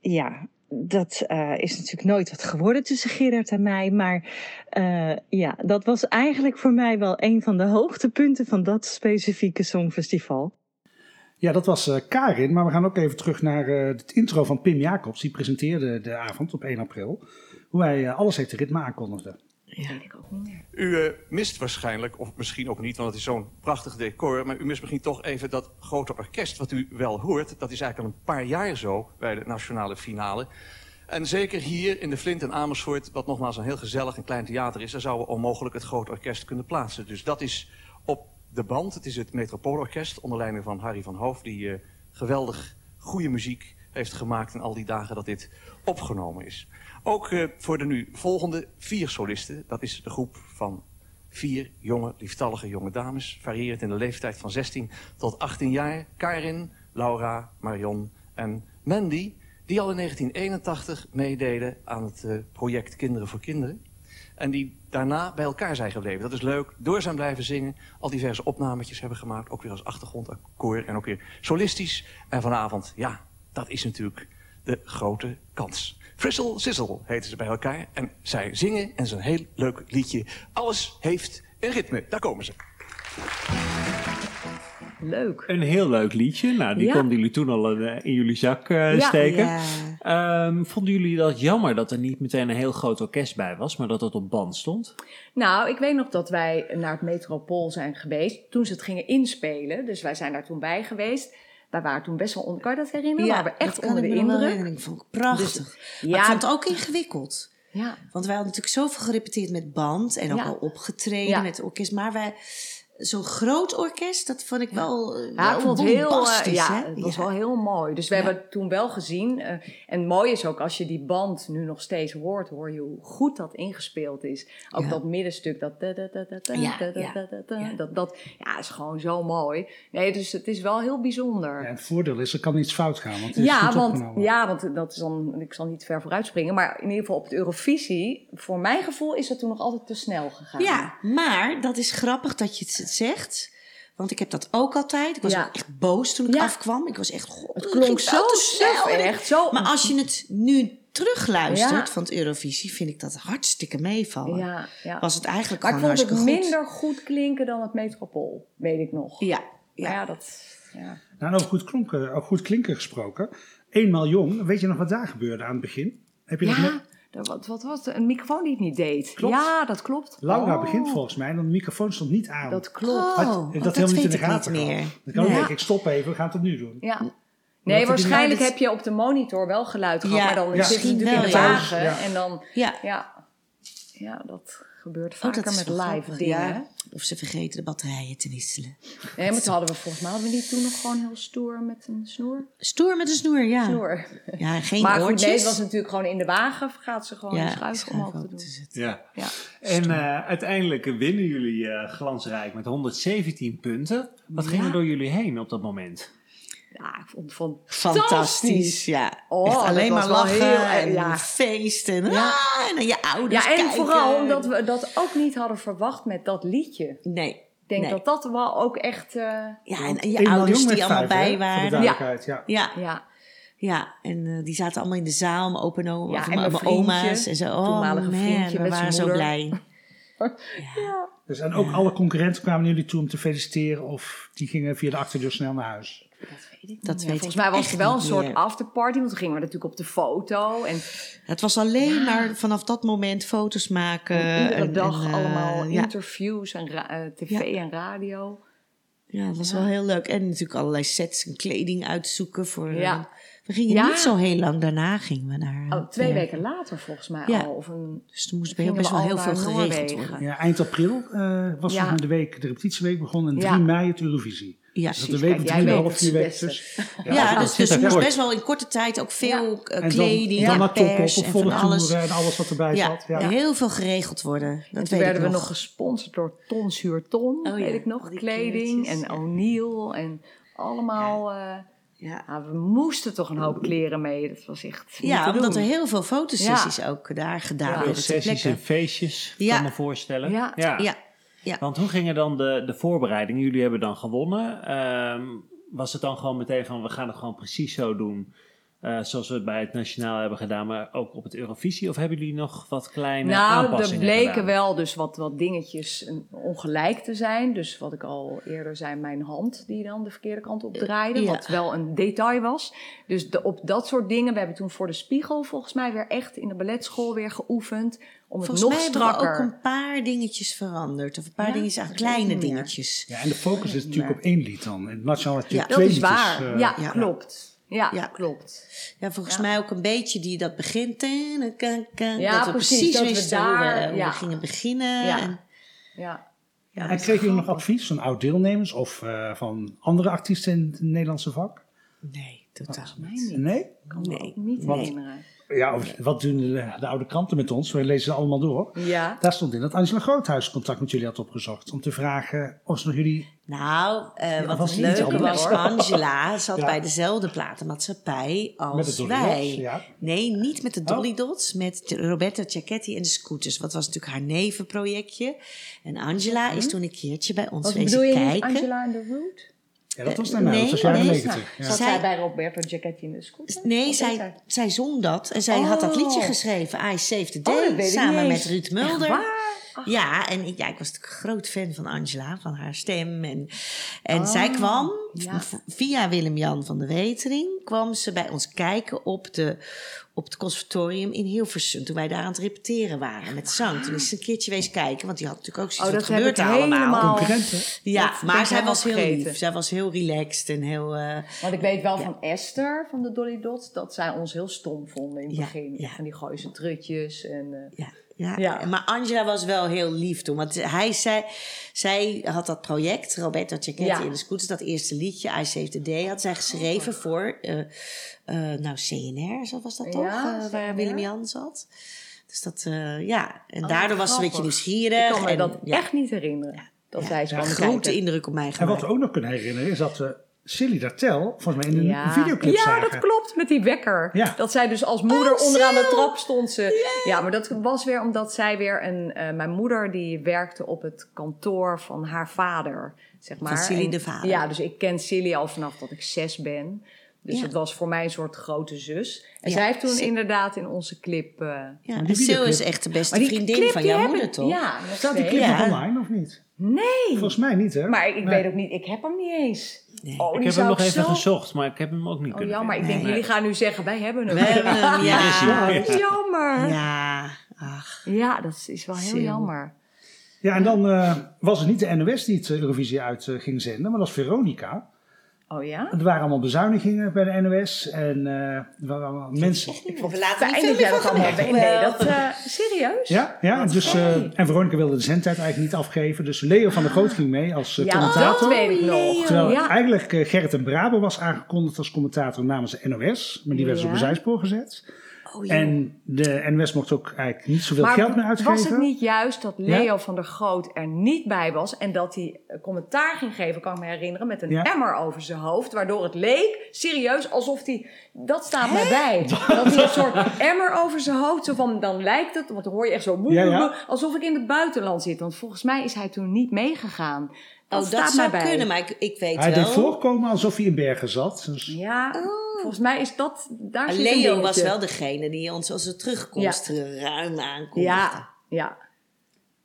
ja, dat eh, is natuurlijk nooit wat geworden tussen Gerard en mij. Maar eh, ja, dat was eigenlijk voor mij wel een van de hoogtepunten van dat specifieke songfestival. Ja, dat was eh, Karin, maar we gaan ook even terug naar eh, het intro van Pim Jacobs. Die presenteerde de avond op 1 april. Hoe hij eh, alles heeft de ritme aankondigde. weet ik ook niet meer. U eh, mist waarschijnlijk, of misschien ook niet, want het is zo'n prachtig decor. Maar u mist misschien toch even dat grote orkest wat u wel hoort. Dat is eigenlijk al een paar jaar zo bij de nationale finale. En zeker hier in de Flint en Amersfoort, wat nogmaals een heel gezellig en klein theater is, daar zouden we onmogelijk het grote orkest kunnen plaatsen. Dus dat is op de band. Het is het Metropoolorkest onder leiding van Harry van Hoof, die eh, geweldig goede muziek heeft gemaakt in al die dagen dat dit opgenomen is. Ook eh, voor de nu volgende vier solisten. Dat is de groep van vier jonge, lieftallige jonge dames. Variërend in de leeftijd van 16 tot 18 jaar. Karin, Laura, Marion en Mandy. Die al in 1981 meededen aan het eh, project Kinderen voor Kinderen. En die daarna bij elkaar zijn gebleven. Dat is leuk. Door zijn blijven zingen. Al diverse opnametjes hebben gemaakt. Ook weer als achtergrondakkoord. En ook weer solistisch. En vanavond, ja, dat is natuurlijk de grote kans. Frissel Sizzle heten ze bij elkaar. En zij zingen en zijn heel leuk liedje. Alles heeft een ritme. Daar komen ze. Leuk. Een heel leuk liedje. Nou, die Ja. konden jullie toen al eh, in jullie zak eh, Ja. steken. Ja. Ehm, vonden jullie dat jammer dat er niet meteen een heel groot orkest bij was, maar dat het op band stond? Nou, ik weet nog dat wij naar het Metropool zijn geweest toen ze het gingen inspelen. Dus wij zijn daar toen bij geweest. Wij waren toen best wel onder. Kan je dat herinneren? Ja, waren we echt dat kan onder de ik indruk. Ik vond het prachtig. Dus- Maar ja. ik vond het ook ingewikkeld. Ja, Want wij hadden natuurlijk zoveel gerepeteerd met band en ook Ja. al opgetreden Ja. met orkest. Maar wij, zo'n groot orkest, dat vond ik wel, eh, Ja, wel ik vond het heel, eh, ja, hè? het was Ja. wel heel mooi. Dus we Ja. hebben het toen wel gezien. eh, en mooi is ook als je die band nu nog steeds hoort, hoor je hoe goed dat ingespeeld is. Ook Ja. dat middenstuk, dat, dat, dat ja, is gewoon zo mooi. Nee, dus het is wel heel bijzonder. Het voordeel is, er kan iets fout gaan. Want het is Ja, goed want, ja, want dat is dan, ik zal niet ver vooruit springen, maar in ieder geval op het Eurovisie, voor mijn gevoel is dat toen nog altijd te snel gegaan. Ja, maar dat is grappig dat je het zegt. Want ik heb dat ook altijd. Ik was Ja. ook echt boos toen ik Ja. afkwam. Ik was echt, god, Het klonk zo snel. echt zo. Maar als je het nu terugluistert Ja. van het Eurovisie, vind ik dat hartstikke meevallen. ja, ja. Was het eigenlijk Maar ik gewoon vond het goed. minder goed klinken dan het Metropool, weet ik nog. Ja, Ja, dat. Ja. Nou, en over goed, klonken, over goed klinken gesproken. Eenmaal jong, weet je nog wat daar gebeurde aan het begin? Heb je dat- wat, wat was het? Een microfoon die het niet deed. Klopt. Ja, dat klopt. Laura Oh, begint volgens mij, en de microfoon stond niet aan. Dat klopt. Oh, Had- want dat dat helemaal niet in de gaten meer. Dan kan ik Ja. denken, ik stop even, we gaan het opnieuw doen. Ja. Nee, waarschijnlijk heb je op de monitor wel geluid gehad, Ja, maar dan ja. zit je natuurlijk in de wagen. Ja. En dan, Ja. ja, ja, dat gebeurt Oh, vaker dat is met live grappig, dingen. ja. Of ze vergeten de batterijen te wisselen. Nee, maar toen hadden we volgens mij hadden we niet toen nog gewoon heel stoer met een snoer. Stoer met een snoer, ja. Snoer. Ja, geen maar goed, oortjes. nee, het was natuurlijk gewoon in de wagen gaat ze gewoon ja, de schuif omhoog te doen. te. Ja. Ja. En eh, uiteindelijk winnen jullie eh, glansrijk met 117 punten. Wat ging er door jullie heen op dat moment? Ja, ik vond, vond Fantastisch, ja. Oh, Echt alleen maar lachen heel- en ja. feest en, Ja. ah, en naar je ouders Ja, en kijken. vooral omdat we dat ook niet hadden verwacht met dat liedje. Nee. Ik denk nee. dat dat wel ook echt... eh, Ja, en, en je ouders die allemaal vijf, hè, bij Voor de waren. ja. Ja, ja, ja, en eh, die zaten allemaal in de zaal, mijn opa en oma, Ja, of en mijn mijn oma's. En zo, oh man, vriendje we met waren zo blij. [LAUGHS] Dus, en ook alle concurrenten kwamen jullie toe om te feliciteren of die gingen via de achterdeur snel naar huis? Dat weet ik niet Dat meer. weet Volgens ik mij was er wel een soort afterparty, want toen gingen we natuurlijk op de foto. En Het was alleen maar vanaf dat moment foto's maken. iedere en- dag en, eh, allemaal ja, interviews en eh, tv Ja. en radio. ja, dat was wel heel leuk. En natuurlijk allerlei sets en kleding uitzoeken. Voor, eh, Ja. we gingen Ja. niet zo heel lang daarna gingen we naar... Oh, twee ja. weken later volgens mij Ja. al. Of een, Dus er moest best we wel heel veel geregeld worden. Ja, eind april eh, was Ja. de week, de repetitieweek begon en 3 Ja. mei het Eurovisie. Ja, Dus dat Precies, een kijk, jij weet 3,5, het 4 weken beste. dus. Ja, dus, dus er moest best wel in korte tijd ook veel eh, En dan, kleding dan en naar Tokkel, pers op en volle van alles. en alles wat erbij Ja, zat. Ja. heel veel geregeld worden. Dat en toen weet werden ik we nog. nog gesponsord door Ton Zuur Ton, Oh ja, weet ik nog. die Kleding en. O'Neill en allemaal... eh, Ja. We moesten toch een hoop kleren mee. Dat was echt Ja, te omdat doen. er heel veel fotosessies ook daar gedaan werden sessies en feestjes, Ja. kan me voorstellen. Ja. Ja, ja. Want hoe gingen dan de, de voorbereidingen? Jullie hebben dan gewonnen. Ehm, was het dan gewoon meteen van, we gaan het gewoon precies zo doen... eh, zoals we het bij het Nationaal hebben gedaan, maar ook op het Eurovisie? Of hebben jullie nog wat kleine Nou, er aanpassingen bleken gedaan? wel dus wat, wat dingetjes een- ongelijk te zijn. Dus wat ik al eerder zei, mijn hand die dan de verkeerde kant op draaide. Ja. Wat wel een detail was. Dus de, op dat soort dingen. We hebben toen voor de spiegel volgens mij weer echt in de balletschool weer geoefend. Om het Volgens nog mij hebben we strakker. ook een paar dingetjes veranderd. Of een paar Ja? dingetjes, aan kleine dingetjes. Ja, en de focus is natuurlijk op één lied dan. In het nationaal had je Ja, twee Dat is liedjes. waar. eh, ja, ja. klopt. Ja, Ja. klopt. Ja, volgens Ja. mij ook een beetje die dat begint. en kan- kan- Ja, dat we precies, precies dat we wisten hoe, we, daar- hoe ja. we gingen beginnen. Ja. En, Ja. ja, En kregen jullie nog advies van oud-deelnemers of eh, van andere artiesten in het Nederlandse vak? Nee, totaal niet. Nee? Kan Nee. ook niet herinneren. Ja, of wat doen de, de oude kranten met ons? Wij lezen ze allemaal door. Ja. Daar stond in dat Angela Groothuis contact met jullie had opgezocht. Om te vragen of ze nog jullie... Nou, eh, wat was het leuke was, hoor. [LAUGHS] Angela zat Ja. bij dezelfde platenmaatschappij Met als de Dolly wij. Dots, ja. Nee, niet met de Dolly Oh. Dots, met Roberta Giacchetti en de Scooters. Wat was natuurlijk haar nevenprojectje. En Angela is toen een keertje bij ons Wat wezen bedoel je niet kijken. Angela en the Root? Ja, dat was Eh, naar mij. nee, dat was jaren nee. negentig. Ja. Zat Zij- zij bij Roberto Giacchetti in de scooter? Nee, zij, zij zong dat. En zij had dat liedje Oh. geschreven, I Save the Oh, Day, samen met. Ruud Echt Mulder. Ja, en ik, ja, ik was natuurlijk een groot fan van Angela, van haar stem. En, en zij kwam, ja. v- via Willem-Jan van de Wetering, kwam ze bij ons kijken op, de, op het conservatorium in Hilversum. Toen wij daar aan het repeteren waren met zang. Toen is ze een keertje wees kijken, want die had natuurlijk ook Oh, zoiets dat wat heb gebeurt allemaal. Ja, dat maar zij was heel vergeten. lief. Zij was heel relaxed en heel... eh, Want ik weet wel van Esther, van de Dolly Dots, dat zij ons heel stom vonden in het Ja, begin. ja. Van die gooise trutjes en... eh, Ja, ja. Ja. maar Angela was wel heel lief toen. Want hij zei, zij had dat project, Roberto Cecchetti Ja. in de Scooters, dat eerste liedje, I Save the Day, had zij geschreven voor, eh, eh, nou, CNR, zo was dat toch? Ja, Eh, waar. Willem Jan zat. Dus dat, eh, ja, en Oh, daardoor was ze een beetje nieuwsgierig. ik kan me en, dat ja, echt niet herinneren. Dat ja, zij ze een grote kijken. indruk op mij En wat gemaakt. we ook nog kunnen herinneren is dat we Silly Dartel volgens mij in een Ja. videoclip ja, zagen. dat klopt, met die wekker. Ja. Dat zij dus als moeder Oh, onderaan de trap stond. Ze. Ja, maar dat was weer omdat zij weer een... eh, mijn moeder die werkte op het kantoor van haar vader, zeg maar. Silly En- de vader. Ja, dus ik ken Silly al vanaf dat ik zes ben. Dus Ja. het was voor mij een soort grote zus. En Ja, zij heeft toen Sil- inderdaad in onze clip... eh, Ja, en Sil is echt de beste vriendin clip, van die jouw moeder, ik- toch? Ja, Staat die clip Ja. nog online of niet? Nee, Volgens mij niet, hè? maar ik, ik Nee. weet ook niet. Ik heb hem niet eens. Nee. Oh, Ik heb hem nog even zo- gezocht, maar ik heb hem ook niet Oh kunnen jammer, ik vinden. denk Nee. jullie gaan nu zeggen, wij hebben hem. We hebben hem, [LAUGHS] ja. Dat is jammer. Ja, ach. Ja, dat is- is wel heel jammer. Ja, en dan eh, was het niet de NOS die het Eurovisie uit eh, ging zenden, maar dat was Veronica. Oh ja? Er waren allemaal bezuinigingen bij de NOS en eh, er waren allemaal mensen... Niet dat veel jij meer allemaal. Nee, dat, eh, serieus? Ja, ja dus, eh, en Veronica wilde de zendtijd eigenlijk niet afgeven, dus Leo van der Groot ging mee als Ja, commentator. dat weet ik nog. Terwijl Ja. eigenlijk Gerrit en Braber was aangekondigd als commentator namens de NOS, maar die werd dus Ja. op een zijspoor gezet. Oh. En de NOS mocht ook eigenlijk niet zoveel Maar geld meer uitgeven. was het niet juist dat Ja? Leo van der Groot er niet bij was en dat hij eh, commentaar ging geven, kan ik me herinneren, met een Ja. emmer over zijn hoofd, waardoor het leek, serieus, alsof hij, dat staat mij bij, [LAUGHS] dat hij een soort emmer over zijn hoofd, zo van, dan lijkt het, want dan hoor je echt zo, ja. [LAUGHS] alsof ik in het buitenland zit, want volgens mij is hij toen niet meegegaan. Dat Oh, dat zou bij. kunnen, maar ik, ik weet Hij wel. deed voorkomen alsof hij in Bergen zat. Dus, Ja, volgens mij is dat, daar een Leo was wel degene die ons als een terugkomst ruim aankondigde. Ja, ja.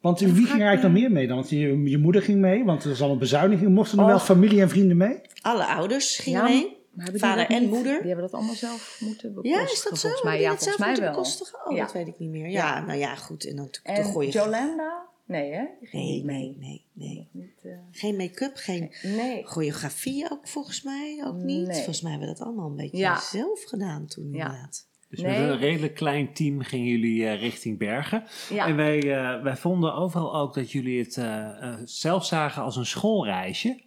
Want wie ging er eigenlijk nog meer mee dan? Want je, je moeder ging mee, want er was allemaal bezuiniging. Mochten er wel familie en vrienden mee? Alle ouders gingen Ja, mee. Vader en niet? moeder. Die hebben dat allemaal zelf moeten bekostigen. Ja, is dat zo? Volgens mij, ja, volgens mij zelf wel. bekostigen? Oh, Ja. dat weet ik niet meer. Ja, nou ja, goed. En dan de gooi Jolanda? Nee, hè? Nee, nee, nee, nee. Niet, eh, Geen make-up, geen nee. choreografie ook volgens mij ook niet. Nee. Volgens mij hebben we dat allemaal een beetje Ja. zelf gedaan toen Ja. inderdaad. Dus Nee. met een redelijk klein team gingen jullie eh, richting Bergen. Ja. En wij, eh, wij vonden overal ook dat jullie het zelf zagen als een schoolreisje.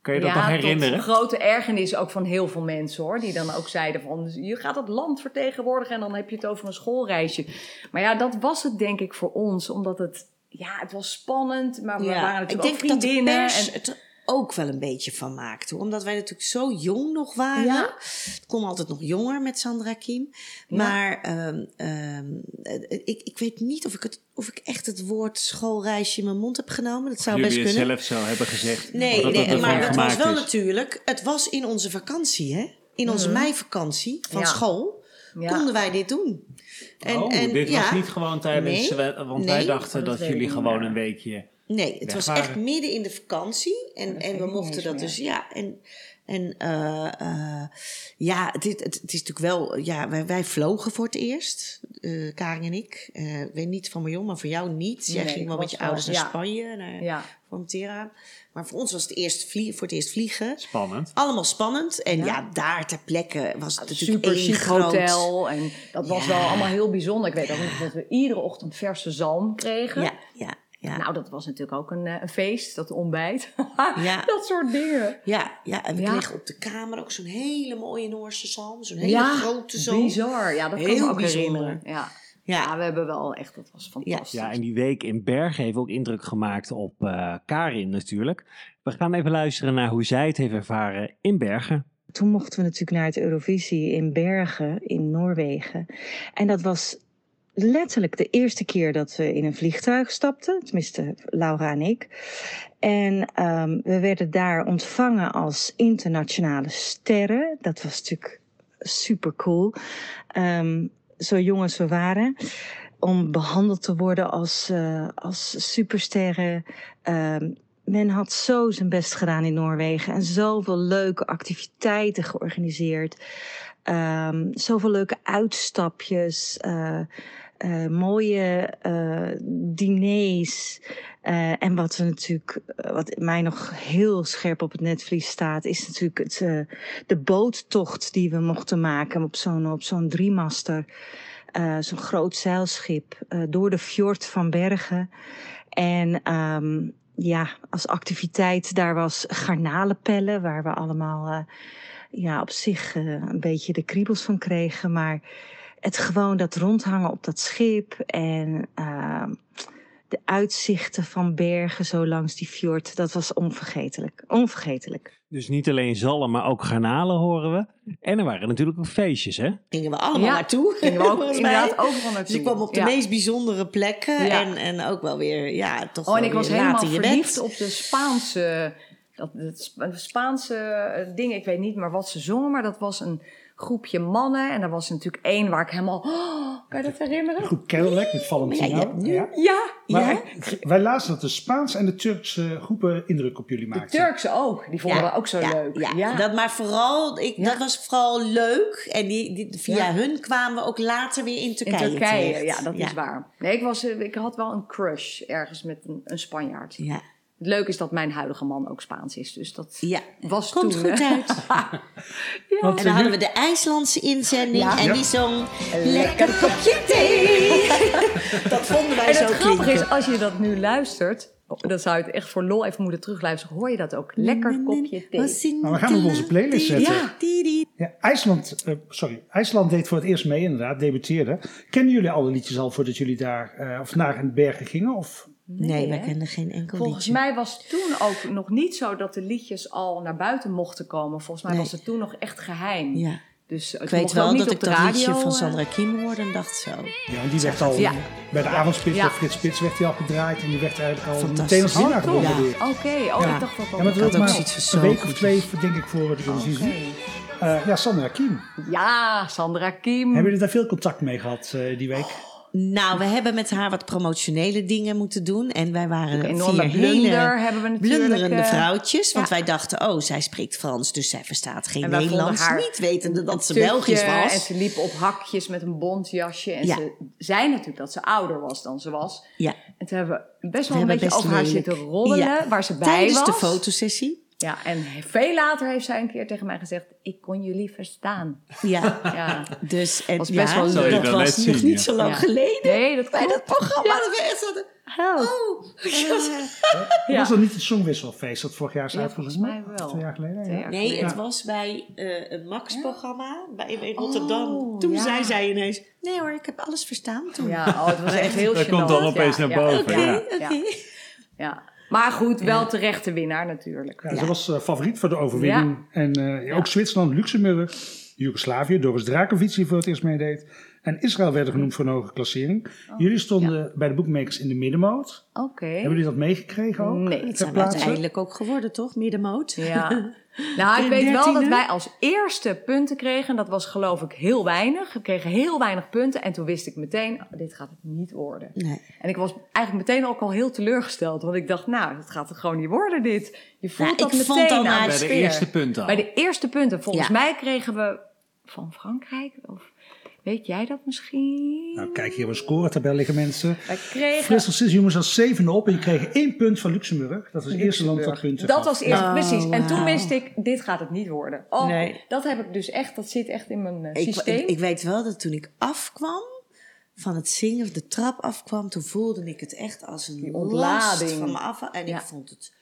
Kan je dat ja, nog herinneren? tot grote ergernis ook van heel veel mensen hoor. Die dan ook zeiden van, je gaat het land vertegenwoordigen en dan heb je het over een schoolreisje. Maar ja, dat was het denk ik voor ons. Omdat het, ja, het was spannend. Maar we waren ik natuurlijk denk ook dat de pers en, het ook wel een beetje van maakte. Omdat wij natuurlijk zo jong nog waren. Ja. Ik kon altijd nog jonger met Sandra Kiem. Ja. Maar ehm, ehm, eh, ik, ik weet niet of ik, het, of ik echt het woord schoolreisje in mijn mond heb genomen. Dat zou Jullie best het kunnen. zelf zo hebben gezegd. Nee, dat nee maar het was wel is. natuurlijk... Het was in onze vakantie, hè? In onze meivakantie van Ja. school Ja. konden wij dit doen. En, oh, en, dit ja, was niet gewoon tijdens... Nee. we- Want wij dachten dat jullie gewoon een weekje... Nee, het was waren. echt midden in de vakantie. En, dat en we mochten dat meer. dus, ja. En, en eh, eh, ja, het, is- het, het is natuurlijk wel, ja, wij, wij vlogen voor het eerst, eh Karin en ik. Eh, ik weet niet van Marion, maar voor jou niet. Jij Nee, ging wel met je ouders naar ja. Spanje, naar Ja. Maar voor ons was het eerst vlie, voor het eerst vliegen. Spannend. Allemaal spannend. En ja, Ja. daar ter plekke was het natuurlijk super één chic groot... hotel. En dat was Ja. wel allemaal heel bijzonder. Ik weet ook nog dat we iedere ochtend verse zalm kregen. Ja, ja, ja. Nou, dat was natuurlijk ook een, eh, een feest, dat ontbijt. [LAUGHS] Ja. Dat soort dingen. ja, ja, en we Ja. kregen op de kamer ook zo'n hele mooie Noorse zalm. Zo'n hele ja, grote zalm. bizar. Ja, dat kan Heel me ook bijzonder. herinneren. Ja. Ja. ja, we hebben wel echt, dat was fantastisch. Ja, en die week in Bergen heeft ook indruk gemaakt op eh, Karin natuurlijk. We gaan even luisteren naar hoe zij het heeft ervaren in Bergen. Toen mochten we natuurlijk naar het Eurovisie in Bergen in Noorwegen. En dat was letterlijk de eerste keer dat we in een vliegtuig stapten. Tenminste, Laura en ik. En ehm, we werden daar ontvangen als internationale sterren. Dat was natuurlijk super cool. Ehm, zo jong als we waren. Om behandeld te worden als, eh, als supersterren. Ehm, men had zo zijn best gedaan in Noorwegen en zoveel leuke activiteiten georganiseerd. Ehm, zoveel leuke uitstapjes, eh, eh, mooie eh, diners. Eh, en wat we natuurlijk, wat mij nog heel scherp op het netvlies staat, is natuurlijk het, de boottocht die we mochten maken op zo'n op zo'n driemaster. zo'n groot zeilschip door de fjord van Bergen. En ehm, ja, als activiteit daar was garnalenpellen, waar we allemaal ja, op zich een beetje de kriebels van kregen. Maar het gewoon dat rondhangen op dat schip en ehm, de uitzichten van bergen zo langs die fjord, dat was onvergetelijk. Onvergetelijk. Dus niet alleen zalm, maar ook garnalen horen we. En er waren natuurlijk ook feestjes, hè? Gingen we allemaal Ja, naartoe. Gingen we ook [LAUGHS] inderdaad overal naartoe. Dus je kwam op de Ja. meest bijzondere plekken. Ja. En, en ook wel weer, ja, toch Oh, en ik was helemaal verliefd bed. op de Spaanse, dat, Spaanse eh, ding. Ik weet niet meer wat ze zongen, maar dat was een groepje mannen. En er was natuurlijk één waar ik helemaal... Oh, kan je dat herinneren? Groep Cadillac met Valentino. Ja, nu- Ja. Ja, Maar Ja? wij lazen dat de Spaanse en de Turkse groepen indruk op jullie de maakten. Turkse ook. Die vonden we ook zo ja, leuk. Ja, Dat, maar vooral, ik, Ja. dat was vooral leuk. En die, die- via Ja. hun kwamen we ook later weer in in Turkije Turkije, terecht. ja, dat is waar. Nee, ik, was, eh, ik had wel een crush ergens met een, een Spanjaard. Ja, Het leuke is dat mijn huidige man ook Spaans is. Dus dat ja. was Komt toen... goed hè. uit. [LAUGHS] Want, En eh, dan hadden jullie- we de IJslandse inzending. Ja. En Ja. die zong... Lekker kopje thee. [LAUGHS] Dat vonden wij En zo het grappige klinken. is, als je dat nu luistert, oh, dan zou je het echt voor lol even moeten terugluisteren. Hoor je dat ook? Lekker kopje thee. Maar we gaan op onze playlist zetten. Ja. Ja, IJsland, eh, sorry, IJsland deed voor het eerst mee inderdaad, debuteerde. Kennen jullie alle liedjes al voordat jullie daar, eh, of naar de bergen gingen? Of? Nee, wij hè? kenden geen enkel Volgens liedje. mij was toen ook nog niet zo dat de liedjes al naar buiten mochten komen. Volgens mij Nee. was het toen nog echt geheim. Ja. Dus Ik weet wel dat ik dat liedje van Sandra Kim hoorde en dacht zo. Ja, die werd al Ja. bij de avondspits Ja. bij Frits Spits werd hij al gedraaid en die werd eigenlijk al meteen als winnaar Oh, gewonnen Ja. weer. Oké, oh, Ja. ik dacht dat Ja, al. maar ook maar zoiets van een zo week of twee, denk ik, voor de Eurovisie. Eh, ja, Sandra Kiem. Ja, Sandra Kim. Hebben jullie daar veel contact mee gehad eh, die week? Nou, we hebben met haar wat promotionele dingen moeten doen. En wij waren Een enorme vier blunder hele hebben we natuurlijk. blunderende eh, vrouwtjes. Want ja. wij dachten, oh, zij spreekt Frans, dus zij verstaat geen Nederlands. haar Niet wetende dat ze Belgisch was. En ze liep op hakjes met een bontjasje. En Ja. ze zei natuurlijk dat ze ouder was dan ze was. Ja, En toen hebben we best we wel een beetje over haar zitten roddelen. Ja. Waar ze bij Tijdens was. de fotosessie. Ja, en veel later heeft zij een keer tegen mij gezegd... Ik kon jullie verstaan. Ja, Ja. dus en, Was best ja, wel leuk. Dat wel was nog niet zo lang Ja. geleden. Nee, dat Bij dat programma dat we echt hadden. Help. Oh, [LAUGHS] Ja. Was dat niet het Songwisselfeest dat vorig jaar is Ja, uitgezonden? volgens mij wel. Twee jaar geleden? Twee ja. jaar Nee, het was bij eh, een Max-programma bij, in Rotterdam. Oh, Toen ja. zei zij ineens, nee hoor, ik heb alles verstaan toen. Ja, oh, het was echt [LAUGHS] heel Dat komt dan opeens Ja, naar ja, boven, ja, ja. Oké. ja. Maar goed, wel terechte winnaar natuurlijk. Ja, Ze was eh, favoriet voor de overwinning. En eh, ook Zwitserland, Luxemburg, Joegoslavië, Doris Drakovic die voor het eerst meedeed. En Israël werden genoemd voor een hoge klassering. Oh, Jullie stonden bij de boekmakers in de middenmoot. Oké. Hebben jullie dat meegekregen ook? Nee. Dat zijn we plaatse? uiteindelijk ook geworden, toch? Middenmoot. Ja. [LAUGHS] Nou, ik weet wel dat wij als eerste punten kregen. Dat was geloof ik heel weinig. We kregen heel weinig punten. En toen wist ik meteen, oh, dit gaat het niet worden. Nee. En ik was eigenlijk meteen ook al heel teleurgesteld. Want ik dacht, nou, het gaat het gewoon niet worden dit. Je voelt Nou, dat ik meteen vond al aan de Bij de eerste punten al. Bij de eerste punten. Volgens Ja. mij kregen we van Frankrijk. Of weet jij dat misschien? Nou, kijk hier op een scoretabel liggen mensen. wij kregen... Frissel moest als zevende op en je kreeg één punt van Luxemburg. Dat was het eerste land dat punten Dat gaf. was eerst, Oh, precies. En toen wist ik, dit gaat het niet worden. Oh, Nee. dat heb ik dus echt, dat zit echt in mijn eh, Ik, systeem. ik, ik weet wel dat toen ik afkwam van het zingen, of de trap afkwam, toen voelde ik het echt als een ontlading ontlading. van me af. En Ja. ik vond het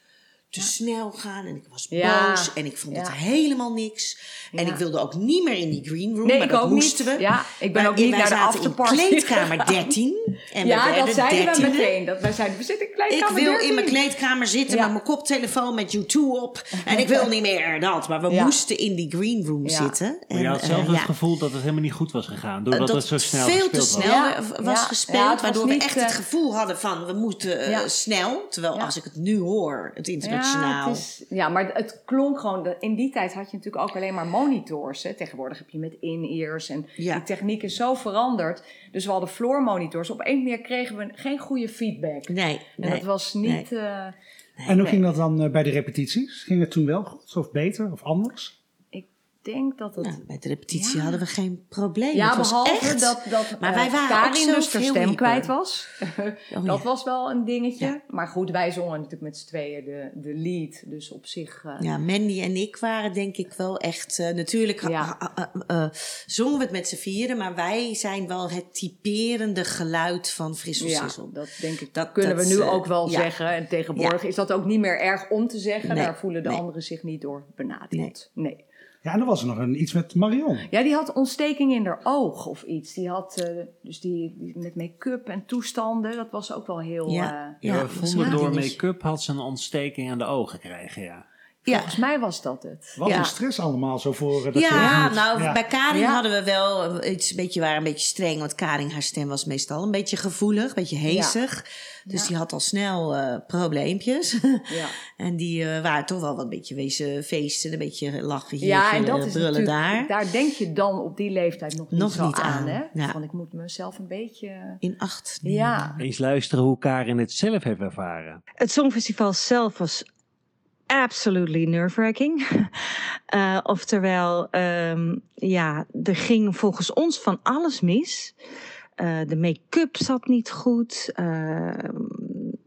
te snel gaan en ik was boos en ik vond het helemaal niks. En ik wilde ook niet meer in die green room, Nee, maar ik dat moesten niet. we. Ja, ik ben Maar ook niet naar de afterparty in kleedkamer gegaan. 13 en ja, dat zeiden we 13e. meteen. Dat wij zeiden, we zitten in Ik kleedkamer wil 13. in mijn kleedkamer zitten Ja. met mijn koptelefoon met U2 op. En ik wil niet meer dat. Maar we Ja. moesten in die green room Ja. zitten. Maar je En, had eh, zelf het ja. gevoel dat het helemaal niet goed was gegaan. Doordat dat het zo snel veel te gespeeld snel was. Gespeeld. het was waardoor we echt eh, het gevoel hadden van we moeten eh, Ja. snel. Terwijl Ja. als ik het nu hoor, het internationaal. Ja, het is, ja, maar het klonk gewoon... de- In die tijd had je natuurlijk ook alleen maar monitors. Hè. Tegenwoordig heb je met in-ears en Ja. die techniek is zo veranderd. Dus we hadden floor monitors. Op een manier kregen we geen goede feedback. Nee, En nee. dat was niet... eh, En hoe ging dat dan eh, bij de repetities? Ging het toen wel goed of beter of anders? Denk dat het... Nou, bij de repetitie Ja. hadden we geen probleem. Ja, het was behalve echt, dat, dat Maar eh, wij waren Karin dus haar stem kwijt was. [LAUGHS] Oh, dat ja. was wel een dingetje. Ja. Maar goed, wij zongen natuurlijk met z'n tweeën de, de lead. Dus op zich... eh, Ja, Mandy en ik waren denk ik wel echt... eh, natuurlijk zongen we het met z'n vieren, maar wij zijn wel het typerende geluid van Frissel Ja, Sissel. dat denk ik. Dat- kunnen dat, we nu ook wel zeggen. En tegenwoordig is dat ook niet meer erg om te zeggen. Nee, Daar voelen de nee. anderen zich niet door benadeeld. Nee. Ja, en dan was er nog een, iets met Marion. Ja, die had ontsteking in haar oog of iets. Die had eh, dus die, die met make-up en toestanden. Dat was ook wel heel. Ja. eh, Ja, Ja, we vonden door make-up had ze een ontsteking aan de ogen gekregen, ja. Ja. Volgens mij was dat het. Wat Ja. een stress allemaal zo voor... eh, dat Ja, nou, ja. bij Karin Ja. hadden we wel iets, een beetje, waren een beetje streng. Want Karin, haar stem was meestal een beetje gevoelig, een beetje hezig. Dus Ja. die had al snel eh, probleempjes. Ja. [LAUGHS] en die eh, waren toch wel wat een beetje wezen feesten, een beetje lachen hier, Ja, en dat is brullen natuurlijk, daar. daar denk je dan op die leeftijd nog niet Nog zo niet aan. aan, hè? ja. Van ik moet mezelf een beetje. In acht. nemen. Ja, Eens luisteren hoe Karin het zelf heeft ervaren. Het Songfestival zelf was absolutely nerve-wracking. [LAUGHS] Eh, oftewel, ehm, ja, er ging volgens ons van alles mis. Eh, de make-up zat niet goed. Ehm,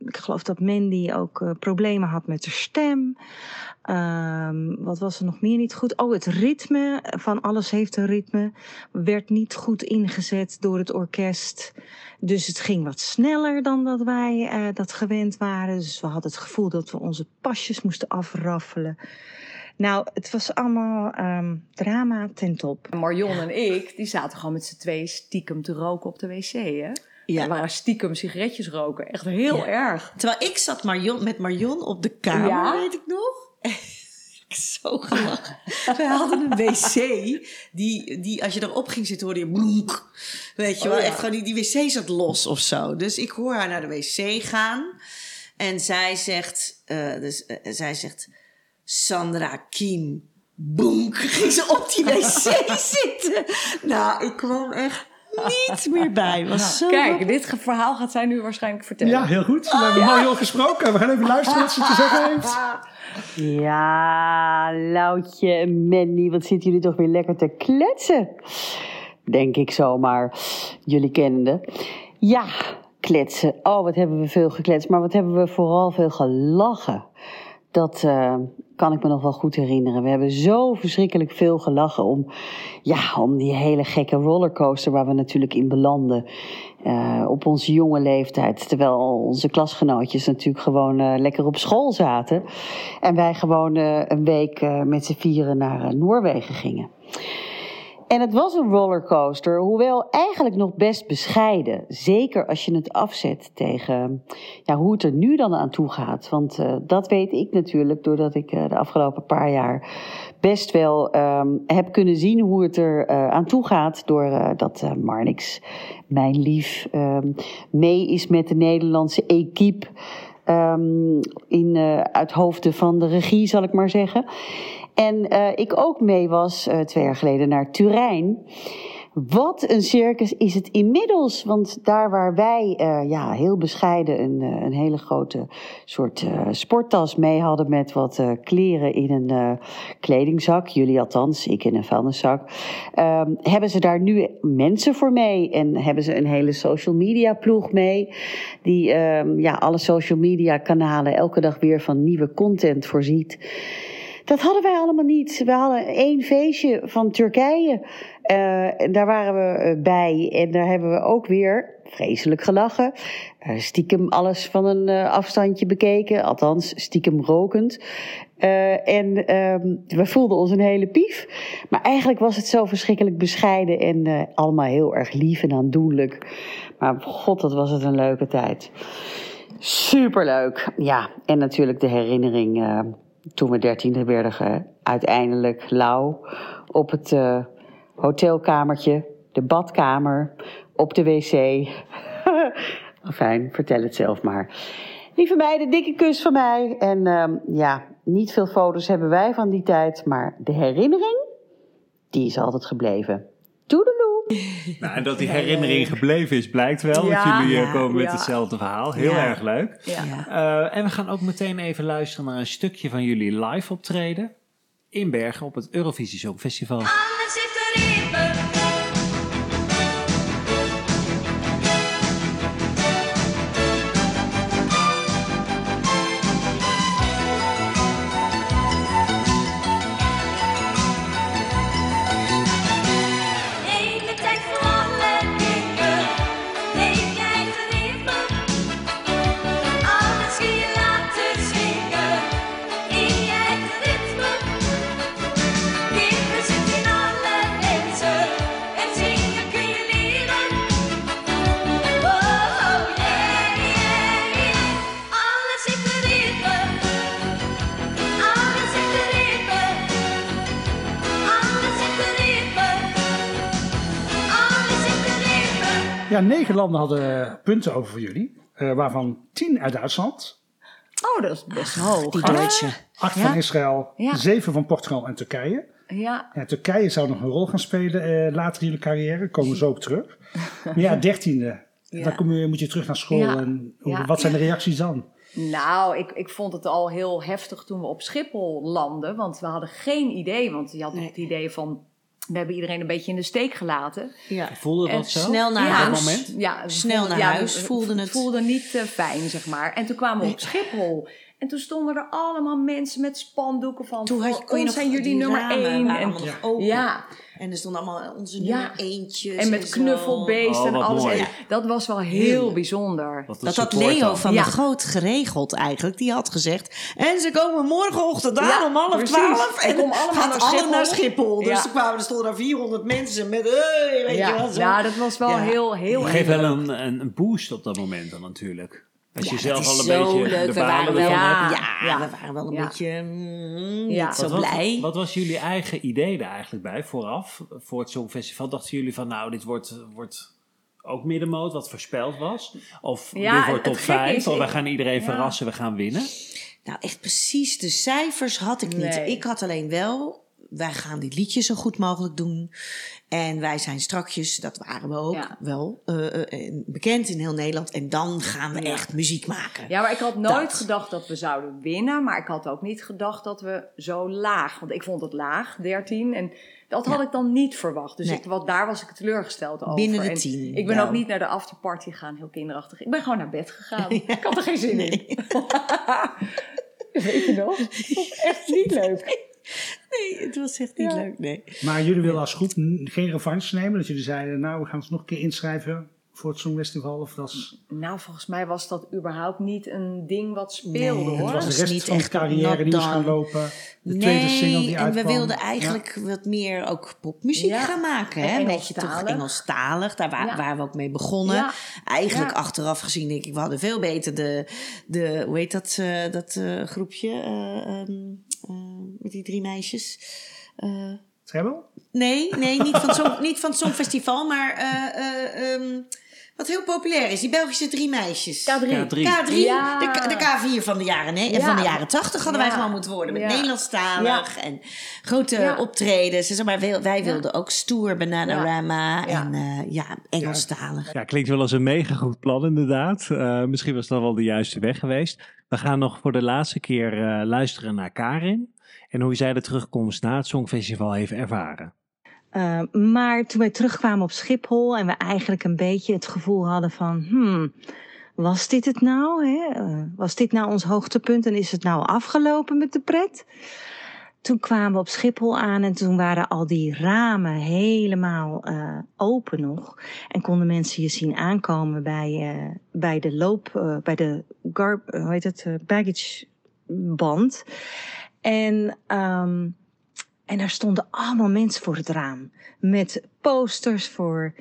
ik geloof dat Mandy ook eh, problemen had met haar stem. Ehm, wat was er nog meer niet goed? Oh, het ritme van alles heeft een ritme. Werd niet goed ingezet door het orkest. Dus het ging wat sneller dan dat wij eh, dat gewend waren. Dus we hadden het gevoel dat we onze pasjes moesten afraffelen. Nou, het was allemaal ehm, drama ten top. Marion en ik, die zaten gewoon met z'n tweeën stiekem te roken op de wc. Hè? Ja. We waren stiekem sigaretjes roken. Echt heel Ja. erg. Terwijl ik zat Marion, met Marion op de kamer, Ja? weet ik nog. [LAUGHS] Ik zo gelachen. [LAUGHS] Wij hadden een wc, die, die als je erop ging zitten hoorde je bloek. Weet je Oh, wel, echt gewoon, die, die wc zat los of zo. Dus ik hoor haar naar de wc gaan. En zij zegt, eh, dus, eh, zij zegt, Sandra Kiem, boenk, [LAUGHS] ging ze op die wc zitten. Nou, ik kwam echt niet meer bij. Was zo Kijk, dit verhaal gaat zij nu waarschijnlijk vertellen. Ja, heel goed. We hebben Marion gesproken. We gaan even luisteren wat ze te zeggen heeft. [LAUGHS] Ja, Loutje en Mandy, wat zitten jullie toch weer lekker te kletsen? Denk ik zomaar, jullie kennende. Ja, kletsen. Oh, wat hebben we veel gekletst. Maar wat hebben we vooral veel gelachen. Dat eh, kan ik me nog wel goed herinneren. We hebben zo verschrikkelijk veel gelachen om, ja, om die hele gekke rollercoaster waar we natuurlijk in belanden. eh, op onze jonge leeftijd. Terwijl onze klasgenootjes natuurlijk gewoon eh, lekker op school zaten. En wij gewoon een week met z'n vieren naar Noorwegen gingen. En het was een rollercoaster, hoewel eigenlijk nog best bescheiden. Zeker als je het afzet tegen ja, hoe het er nu dan aan toe gaat. Want eh, dat weet ik natuurlijk doordat ik eh, de afgelopen paar jaar best wel ehm, heb kunnen zien hoe het er eh, aan toe gaat. Doordat dat Marnix, mijn lief, ehm, mee is met de Nederlandse equipe. ehm, in, uit hoofden van de regie, zal ik maar zeggen. En eh, ik ook mee was eh, twee jaar geleden naar Turijn. Wat een circus is het inmiddels. Want daar waar wij eh, ja, heel bescheiden een, een hele grote soort sporttas mee hadden met wat kleren in een kledingzak, jullie althans, ik in een vuilniszak, ehm, hebben ze daar nu mensen voor mee en hebben ze een hele social media ploeg mee, die ehm, ja, alle social media kanalen elke dag weer van nieuwe content voorziet. Dat hadden wij allemaal niet. We hadden één feestje van Turkije. Eh, en daar waren we eh, bij. En daar hebben we ook weer vreselijk gelachen. Eh, stiekem alles van een eh, afstandje bekeken. Althans, stiekem rokend. Eh, en ehm, we voelden ons een hele pief. Maar eigenlijk was het zo verschrikkelijk bescheiden. En eh, allemaal heel erg lief en aandoenlijk. Maar god, wat was het een leuke tijd. Superleuk. Ja, en natuurlijk de herinnering eh, toen we dertiende werden ge- uiteindelijk lauw op het eh, hotelkamertje, de badkamer, op de wc. [LAUGHS] Fijn, vertel het zelf maar. Lieve meiden, dikke kus van mij. En ehm, ja, niet veel foto's hebben wij van die tijd, maar de herinnering, die is altijd gebleven. Toedeloe! [LAUGHS] Nou, en dat die herinnering gebleven is, blijkt wel. Ja. want jullie eh, Ja. komen met Ja. hetzelfde verhaal. Heel Ja. erg leuk. Eh, en we gaan ook meteen even luisteren naar een stukje van jullie live optreden. In Bergen op het Eurovisie Songfestival. Alles Ja, negen landen hadden punten over voor jullie. eh, waarvan tien uit Duitsland, Oh, dat is best hoog. Die? Duitse. acht Ja. van Israël, Ja. zeven van Portugal en Turkije. Ja, Ja, Turkije zou nog een rol gaan spelen eh, later in jullie carrière. Komen we zo op terug. [LAUGHS] Maar ja, dertiende. Ja. Dan kom je, moet je terug naar school. Ja. En hoe- Ja. wat zijn de reacties dan? Nou, ik, ik vond het al heel heftig toen we op Schiphol landden. Want we hadden geen idee. Want je had nog Nee. het idee van... We hebben iedereen een beetje in de steek gelaten. Ja. Voelde dat zo? snel naar Ja. huis. moment? Ja, Snel voelden- naar ja, huis we het. voelden niet eh, fijn, zeg maar. En toen kwamen we op Schiphol. En toen stonden er allemaal mensen met spandoeken van... Toen had je, voor kon je nog zijn jullie die nummer ramen één. En, open. ja, En er stonden allemaal onze Ja. nummer eentjes. en met zo. knuffelbeesten Oh, en alles. mooi. En dat was wel heel bijzonder. Dat had Leo dan. van Ja. de Groot geregeld eigenlijk. Die had gezegd. En ze komen morgenochtend aan Ja, om half precies. twaalf. En komen allemaal naar Schiphol. naar Schiphol. Dus er, kwamen, er stonden daar 400 mensen met... Hey, weet je wel, zo. ja, dat was wel Ja. heel, heel Geef wel een, een boost op dat moment dan natuurlijk. Als je Ja, zelf dat al een zo beetje leuk. de We Ja. hebt. Ja, Ja. we waren wel een beetje mm, niet zo Wat blij. wat was jullie eigen idee er eigenlijk bij vooraf? Voor het Songfestival dachten jullie van nou, dit wordt, wordt ook middenmoot, wat voorspeld was? Of dit wordt top gekke 5, is, of we gaan iedereen verrassen, we gaan winnen? Nou, echt precies de cijfers had ik niet. Nee. Ik had alleen wel, wij gaan die liedjes zo goed mogelijk doen. En wij zijn strakjes, dat waren we ook Ja. wel, eh, eh, bekend in heel Nederland. En dan gaan we Ja. echt muziek maken. Ja, maar ik had nooit Dat. gedacht dat we zouden winnen. Maar ik had ook niet gedacht dat we zo laag. Want ik vond het laag, 13. En dat had Ja. ik dan niet verwacht. Dus Nee. ik, wat, daar was ik teleurgurgesteld over. Binnen de En tien, Ik ben ook niet naar de afterparty gegaan, heel kinderachtig. Ik ben gewoon naar bed gegaan. [LAUGHS] Ik had er geen zin in. [LAUGHS] Weet je nog? [LAUGHS] Echt niet leuk. Nee, het was echt niet Ja. leuk, nee. Maar jullie willen als groep geen revanche nemen? Dat jullie zeiden, nou, we gaan ons nog een keer inschrijven voor het Songfestival? Of was, Nou, volgens mij was dat überhaupt niet een ding wat speelde Nee, hoor. het was de rest niet van de carrière die gaan lopen? De tweede single die en uitkwam? we wilden eigenlijk wat meer ook popmuziek Ja. gaan maken. En Hè? Een beetje toch Engelstalig. Daar wa- Ja. waren we ook mee begonnen. Ja. Eigenlijk Ja. achteraf gezien denk ik, we hadden veel beter de, de hoe heet dat, eh, dat eh, groepje eh, ehm, eh, met die drie meisjes. Eh, Treble? nee, nee, niet van, het song, [LAUGHS] niet van het Songfestival, maar eh, eh, ehm, wat heel populair is. Die Belgische drie meisjes. K3. K3. K3, Ja. de, de K4 van de jaren, nee, Ja. van de jaren 80 hadden wij gewoon moeten worden. Met Ja. Nederlandstalig en grote Ja. optredens. en Maar wij, wij wilden ook stoer, Bananarama Ja. en eh, ja, Engelstalig. Ja, klinkt wel als een mega goed plan inderdaad. Eh, misschien was dat wel de juiste weg geweest. We gaan nog voor de laatste keer eh, luisteren naar Karin. En hoe zij de terugkomst na het Songfestival heeft ervaren. Uh, maar toen wij terugkwamen op Schiphol en we eigenlijk een beetje het gevoel hadden van, hmm, was dit het nou? Hè? Uh, was dit nou ons hoogtepunt en is het nou afgelopen met de pret? Toen kwamen we op Schiphol aan en toen waren al die ramen helemaal uh, open nog. En konden mensen je zien aankomen bij, uh, bij de loop, bij de gar, hoe heet het, baggageband. En, um, en daar stonden allemaal mensen voor het raam. Met posters voor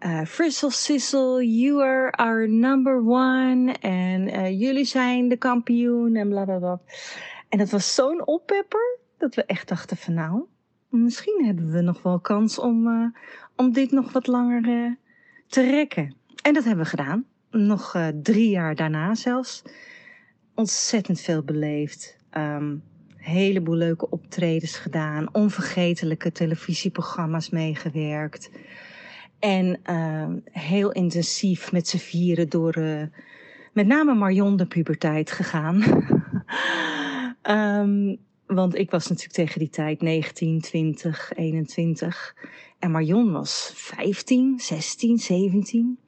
uh, Frizzle Sizzle, you are our number one. En uh, jullie zijn de kampioen en bla bla bla. En dat was zo'n oppepper dat we echt dachten van nou, misschien hebben we nog wel kans om, uh, om dit nog wat langer te rekken. En dat hebben we gedaan. Nog drie jaar daarna zelfs. Ontzettend veel beleefd. Um, heleboel leuke optredens gedaan. Onvergetelijke televisieprogramma's meegewerkt. En uh, heel intensief met z'n vieren door uh, met name Marion de puberteit gegaan. um, [LAUGHS] want ik was natuurlijk tegen die tijd 19, 20, 21. En Marion was 15, 16, 17.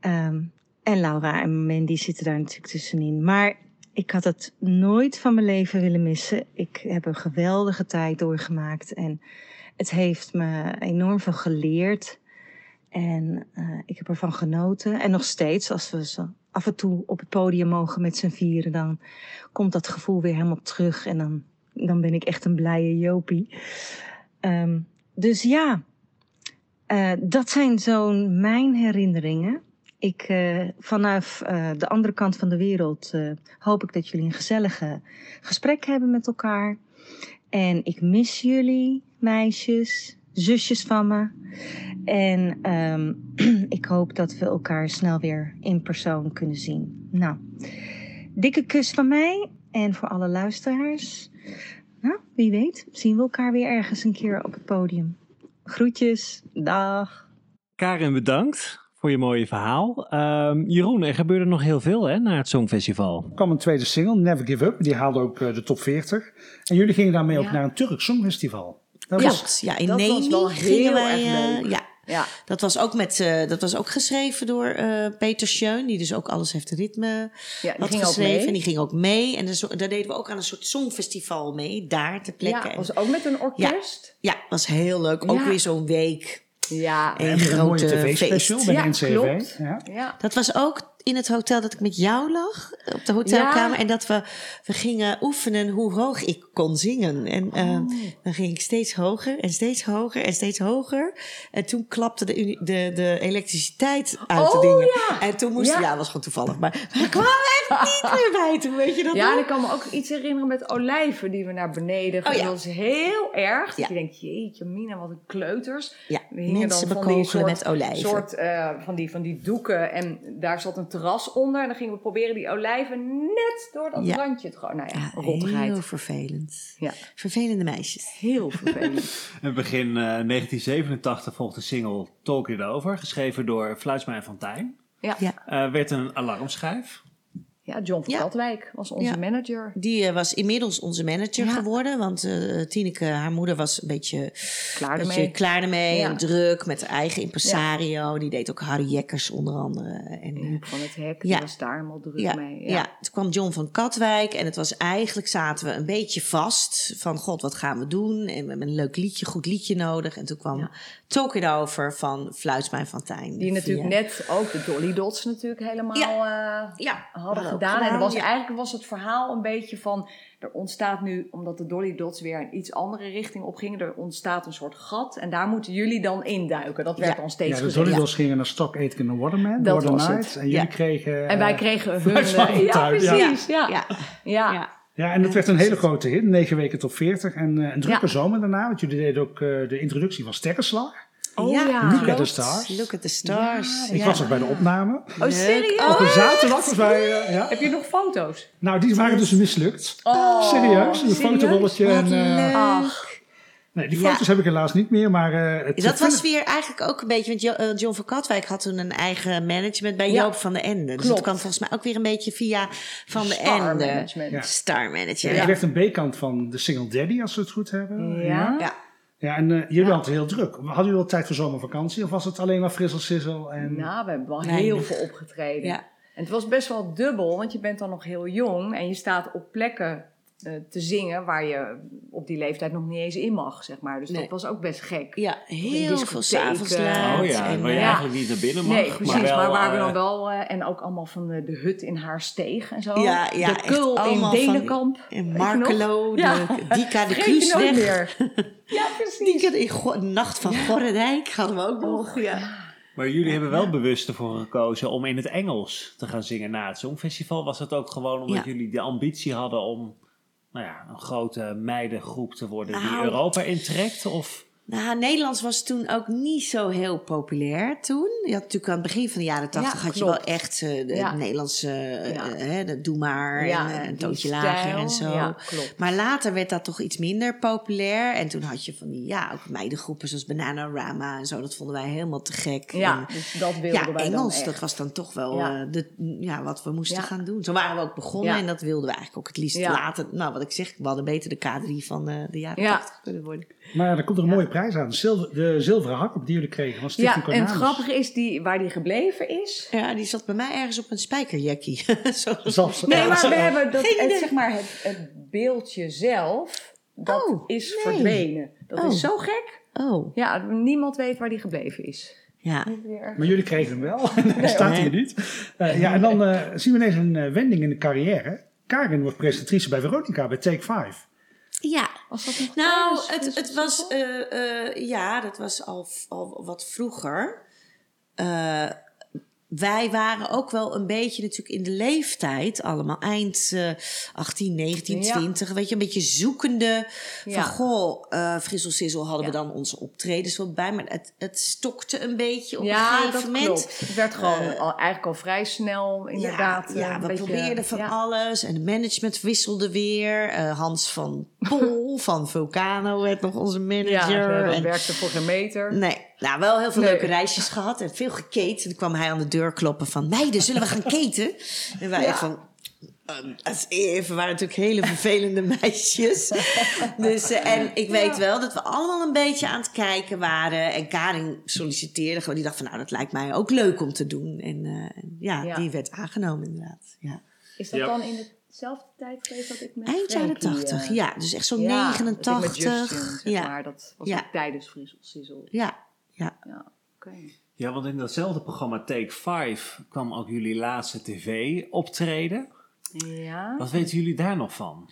Um, en Laura en Mandy zitten daar natuurlijk tussenin. Maar ik had het nooit van mijn leven willen missen. Ik heb een geweldige tijd doorgemaakt. En het heeft me enorm veel geleerd. En uh, ik heb ervan genoten. En nog steeds, als we zo af en toe op het podium mogen met z'n vieren, dan komt dat gevoel weer helemaal terug. En dan, dan ben ik echt een blije Jopie. Um, dus ja, uh, dat zijn zo'n mijn herinneringen. Ik, uh, vanaf uh, de andere kant van de wereld uh, hoop ik dat jullie een gezellige gesprek hebben met elkaar. En ik mis jullie, meisjes, zusjes van me. En um, [CLEARS THROAT] ik hoop dat we elkaar snel weer in persoon kunnen zien. Nou, dikke kus van mij en voor alle luisteraars. Nou, wie weet, zien we elkaar weer ergens een keer op het podium. Groetjes, dag. Karin, bedankt voor je mooie verhaal. Um, Jeroen, er gebeurde nog heel veel hè, na het Songfestival. Er kwam een tweede single, Never Give Up. Die haalde ook uh, de top 40. En jullie gingen daarmee Ja. ook naar een Turks Songfestival. Dat Klopt, ja, in dat was Nemi wel gingen heel wij... erg eh, leuk. ja, Ja. dat was ook, met, eh, dat was ook geschreven door eh, Peter Schön, die dus ook Alles heeft ritme Ja, die had ging ook geschreven. mee. En die ging ook mee. En dus, daar deden we ook aan een soort songfestival mee, daar ter plekke. Ja, was ook met een orkest. ja, was heel leuk. Ook Ja. weer zo'n week. Ja, Een een mooie grote tv-special bij NCV. klopt. Ja. ja. Dat was ook in het hotel dat ik met jou lag, op de hotelkamer. Ja. En dat we, we gingen oefenen hoe hoog ik kon zingen. En eh, Oh. dan ging ik steeds hoger en steeds hoger en steeds hoger. En toen klapte de, de, de elektriciteit uit de Oh, dingen. ja. En toen moest, ja, Ja. dat was gewoon toevallig. Maar we kwamen echt niet meer bij toen, weet je dat Ja, ik kan me ook iets herinneren met olijven die we naar beneden Oh, ja. Dat is heel erg. Dat Ja. je denkt, jeetje mina, wat een kleuters. Ja, mensen dan van die bekogelen soort, met olijven. soort eh, van, die, van die doeken en daar zat een terras onder. En dan gingen we proberen die olijven net door dat Ja. randje te gooien. Nou ja, Ja, rottigheid. heel vervelend. Ja. Vervelende meisjes. Heel vervelend. [LAUGHS] In begin uh, 1987 volgde de single Talk It Over, geschreven door Fluitsma en Fontijn. ja. Ja. Uh, werd een alarmschijf. Ja, John van Ja. Katwijk was onze Ja. manager. Die eh, was inmiddels onze manager Ja. geworden. Want eh Tineke, haar moeder, was een beetje Klaar beetje ermee. klaar ermee. Ja. En druk met haar eigen impresario. Die deed ook Harry Jekkers onder andere. En, eh, van het Hek, die was daar helemaal druk mee. ja. toen kwam John van Katwijk. En het was eigenlijk, zaten we een beetje vast. Van, god, wat gaan we doen? En we hebben een leuk liedje, goed liedje nodig. En toen kwam. Talk It Over van Fluitsmijn van Tijn. Die natuurlijk net ook de Dolly Dots natuurlijk helemaal Ja, hadden gedaan. En was, ja. eigenlijk was het verhaal een beetje van... Er ontstaat nu, omdat de Dolly Dots weer een iets andere richting op gingen... er ontstaat een soort gat en daar moeten jullie dan induiken. Dat werd Ja. dan steeds Ja, de. Dolly gingen naar Stock Aitken en Waterman, Dat Water was het. Night. En jullie Ja. kregen... En wij eh, kregen [LAUGHS] hun... Eh, van ja, ja. precies. Ja. Ja, Ja. ja. Ja, en dat werd een hele grote hit. Negen weken top 40. En eh, een drukke Ja. zomer daarna. Want jullie deden ook de introductie van Sterrenslag. Oh Ja, ja. Look at the stars. Look at the stars. Ja, Ik was ook bij de opname. Oh, serieus? Op een zaterdag was wij... eh, ja. Heb je nog foto's? Nou, die waren dus mislukt. Oh, serieus. Een fotorolletje. En, eh. Ach. nee, die Ja. foto's heb ik helaas niet meer. Maar eh, het Dat was weer eigenlijk ook een beetje... Want Jo- John van Katwijk had toen een eigen management bij Ja. Joop van de Ende. Dus Klopt. dat kwam volgens mij ook weer een beetje via Van de Star Ende. management. Ja. Star manager. Ik werd een B-kant van de single Daddy, als we het goed hebben. Ja. Ja. Ja, en eh, jullie hadden het heel druk. Hadden jullie wel tijd voor zomervakantie? Of was het alleen maar frissel, sissel? En... Nou, we hebben wel heel veel opgetreden. Ja. En het was best wel dubbel, want je bent dan nog heel jong en je staat op plekken te zingen waar je op die leeftijd nog niet eens in mag, zeg maar. Dus Nee. dat was ook best gek. Ja, in heel veel s'avonds laat. Oh ja, en, waar je eh, ja. eigenlijk niet naar binnen mag. nee, precies, maar, wel, waar we eh, dan wel... eh, en ook allemaal van de, de hut in haar steeg en zo. Ja, ja, de kul in Denenkamp. Je Markelo, de, Ja. [LAUGHS] Dika de Kruisweg. meer. [LAUGHS] Ja, precies. Dika de Go- Nacht van Gorredijk hadden we ook nog. Oh, Ja. Maar jullie hebben wel bewust ervoor gekozen om in het Engels te gaan zingen na het Songfestival. Was dat ook gewoon omdat Ja. jullie de ambitie hadden om nou ja, een grote meidengroep te worden die Nou. Europa intrekt? Of Nou, Nederlands was toen ook niet zo heel populair toen. Je had natuurlijk aan het begin van de jaren tachtig Ja, had je wel echt eh, de Ja. Nederlandse, Ja. hè, de Doe Maar en eh, een toontje stijl. lager en zo. Ja, klopt. Maar later werd dat toch iets minder populair. En toen had je van die, ja, ook meidengroepen zoals Bananarama en zo. Dat vonden wij helemaal te gek. Ja, En, dus dat wilden ja, wij dan Engels, dat was dan toch wel de, ja, wat we moesten gaan doen. Zo waren we ook begonnen en dat wilden we eigenlijk ook het liefst later. Nou, wat ik zeg, we hadden beter de K3 van de jaren Ja. 80 kunnen worden. Maar er komt er een mooie prijs aan. De, zilver, de zilveren hak die jullie kregen van Ja, en het grappige is die, waar die gebleven is. Ja, die zat bij mij ergens op een spijkerjackie. [LAUGHS] Zo. Zelfs- Nee, maar we [LAUGHS] hebben dat, het, zeg maar, het, het beeldje zelf, dat Oh, is nee. verdwenen. Dat Oh. is zo gek. Oh, Ja, niemand weet waar die gebleven is. ja. Maar jullie kregen hem wel. [LAUGHS] Hij staat hier niet. Eh, ja, en dan eh, zien we ineens een eh, wending in de carrière. Karin wordt presentatrice bij Veronica bij Take 5. Ja, Was dat nog nou, het, het was, eh, eh, ja, dat was al, al wat vroeger. Eh, wij waren ook wel een beetje natuurlijk in de leeftijd, allemaal eind eh 18, 19, Ja. 20. Weet je, een beetje zoekende. Van goh, eh Frissel Sissel hadden we dan onze optredens wel bij. Maar het, het stokte een beetje op ja, een dat gegeven moment. klopt. Het werd gewoon al, eigenlijk al vrij snel inderdaad. Ja, we beetje, probeerden van alles. En de management wisselde weer. Hans van Pol van Vulcano werd nog onze Ja, manager. dat en, werkte voor geen meter. nee, nou wel heel veel Nee. leuke reisjes gehad. En veel geketen. Toen kwam hij aan de deur kloppen van... Meiden, zullen we gaan [LAUGHS] keten? En wij Ja. van... als even waren natuurlijk hele vervelende [LAUGHS] meisjes. Dus, eh, en ik weet wel dat we allemaal een beetje aan het kijken waren. En Karin solliciteerde gewoon. Die dacht van, nou, dat lijkt mij ook leuk om te doen. En eh, ja, Ja. die werd aangenomen inderdaad. Ja. Is dat Ja. dan in dezelfde tijd geweest dat ik met Eind jaren Frankie, 80, eh, ja. Dus echt zo'n ja, dat ik met 89. Justin, zeg ja. maar, dat was Ja. ook tijdens Friesel Sizzle. ja, ja. Ja, oké. Ja, want in datzelfde programma Take 5 kwam ook jullie laatste tv-optreden. Ja. Wat weten jullie daar nog van?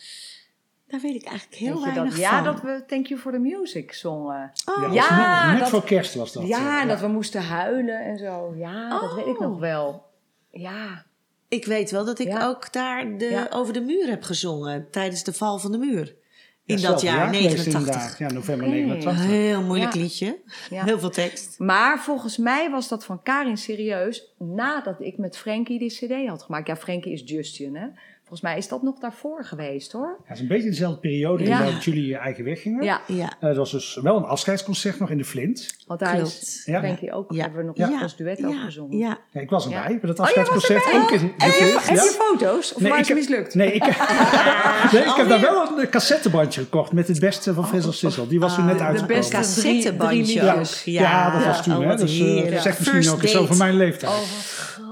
Daar weet ik eigenlijk heel weinig dat, ja, van. dat we Thank You for the Music zongen. Oh, Ja, net, net dat- voor kerst was dat. ja, en dat we moesten huilen en zo. Ja, dat weet ik Oh. nog wel. Ja, Ik weet wel dat ik Ja. ook daar de, Ja. over de muur heb gezongen tijdens de val van de muur. In Ja, dat jaar geweest 89. inderdaad. Ja, november Oké. 89. Heel moeilijk Ja. liedje. Ja. Heel veel tekst. maar volgens mij was dat van Karin serieus nadat ik met Frankie die cd had gemaakt. Ja, Frankie is Justin, hè. Volgens mij is dat nog daarvoor geweest, hoor. Ja, het is een beetje dezelfde periode Ja. in dat jullie je eigen weg gingen. Ja, Ja. Eh, dat was dus wel een afscheidsconcert nog in de Flint. want daar Klopt. is Ja. Frankie ook, Ja. hebben we nog Ja. als duet ook ja. gezongen. Ja. Ja, ik was erbij bij dat Oh, was afscheidsconcert. ook in de En Flint. heb ja. je foto's? Of Nee, waar ik is het heb- mislukt? Nee, ik, [LAUGHS] nee, ik heb daar wel een cassettebandje gekocht met het beste van Frizzle Sizzle. Die was toen net Ah, uitgekomen. beste Cassettebandje ook. Ja, dat was toen. oh, hè. Dus eh, heerlijk. zegt misschien ook iets over mijn leeftijd.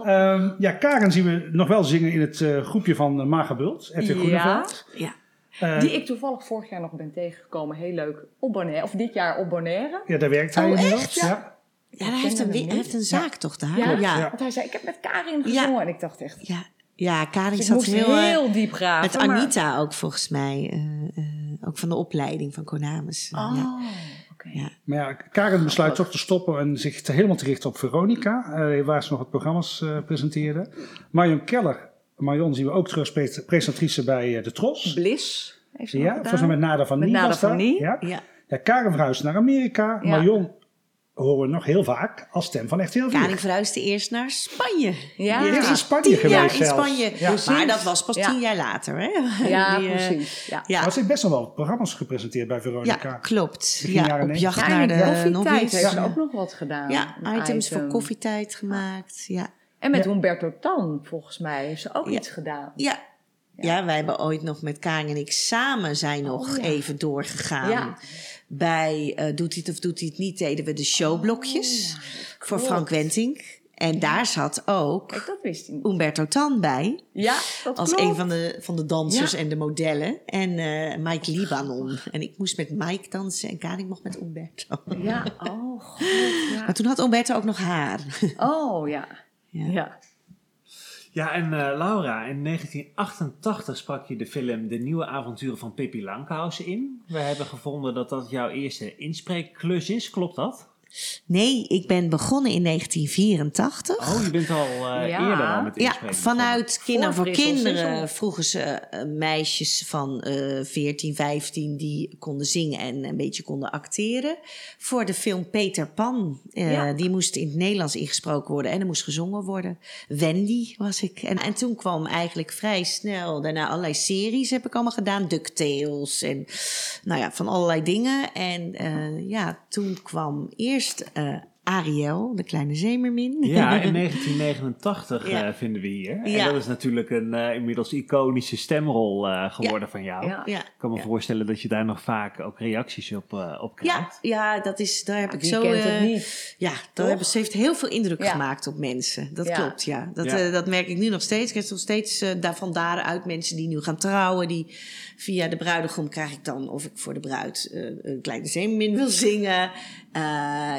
Ehm, ja, Karen zien we nog wel zingen in het eh, groepje van uh, Marga Bult, RTL Ja. Eh, Die ik toevallig vorig jaar nog ben tegengekomen. Heel leuk. Op Bonaire. Of dit jaar op Bonaire. Ja, daar werkt hij Oh, inmiddels. echt? Ja. Ja, hij heeft, een, hij heeft een zaak toch daar? Ja? ja. Ja. Want hij zei, ik heb met Karin Ja. gezongen. En ik dacht echt, Ja, ja Karin dus zat moest heel... heel, eh, diep graven. met maar- Anita ook volgens mij. eh, eh, ook van de opleiding van Konamis. Oh, Ja. Maar ja, Karen besluit toch te stoppen en zich te helemaal te richten op Veronica, eh, waar ze nog wat programma's eh, presenteerde. Marion Keller, Marion zien we ook terug pre- presentatrice bij eh, De Tros. Bliss heeft ze nog Ja, volgens mij met Nada van Met Nie Nada was van. Nie. Ja. Ja. Ja, Karen verhuist naar Amerika. Ja. Marion horen we nog heel vaak als stem van RTL 4. Karin verhuisde eerst naar Spanje. Ja. Is in Spanje tien geweest jaar in. Spanje. Ja. Maar dat was pas Ja. tien jaar later. Hè? Ja, [LAUGHS] Die, eh, precies. Ja. Ja, Maar ze heeft best wel wel programma's gepresenteerd bij ja, Veronica. klopt. Begin Ja, op 90. jacht Ja, naar de koffietijd heeft ze Ja. ook nog wat gedaan. Ja, items voor koffietijd gemaakt. Ja. En met Ja. Humberto Tan, volgens mij, heeft ze ook Ja. iets gedaan. Ja. Ja, wij hebben ooit nog met Karin en ik samen zijn nog Oh, ja. even doorgegaan. Ja. Bij eh, Doet hij het of doet hij het niet, deden we de showblokjes Oh, voor. Frank Wentink. En daar zat ook Kijk, dat wist hij niet. Umberto Tan bij. Ja, dat Als klopt. een van de, van de dansers Ja. en de modellen. En eh, Mike Libanon. En ik moest met Mike dansen en Karin mocht met Umberto. Ja, oh god. Ja. Maar toen had Umberto ook nog haar. Oh ja. Ja. Ja. Ja, en eh, Laura, in 1988 sprak je de film De Nieuwe Avonturen van Pippi Langkous in. We hebben gevonden dat dat jouw eerste inspreekklus is, klopt dat? Nee, ik ben begonnen in 1984. Oh, je bent al eh, Ja. eerder al met Ja, vanuit Kinderen voor Kinderen vroegen ze eh, meisjes van eh 14, 15 die konden zingen en een beetje konden acteren. Voor de film Peter Pan. Eh, Ja. Die moest in het Nederlands ingesproken worden en er moest gezongen worden. Wendy was ik. En, en toen kwam eigenlijk vrij snel daarna allerlei series heb ik allemaal gedaan. DuckTales en nou ja, van allerlei dingen. En eh, ja, toen kwam eerst eh, Ariel, de kleine zeemermin. Ja, [LAUGHS] in 1989 Ja. eh, vinden we hier. En Ja. dat is natuurlijk een eh, inmiddels iconische stemrol eh, geworden van jou. Ja. ja. Ik kan me Ja. voorstellen dat je daar nog vaak ook reacties op, eh, op krijgt. ja, dat is, daar heb ik zo. kent het niet? Ja, dat ze heeft heel veel indruk Ja. gemaakt op mensen. Dat Ja. klopt, ja. Dat, Ja. eh, dat merk ik nu nog steeds. Ik heb nog steeds eh, daar, van daaruit mensen die nu gaan trouwen. Die via de bruidegom krijg ik dan of ik voor de bruid eh, een kleine zeemermin wil zingen. Eh,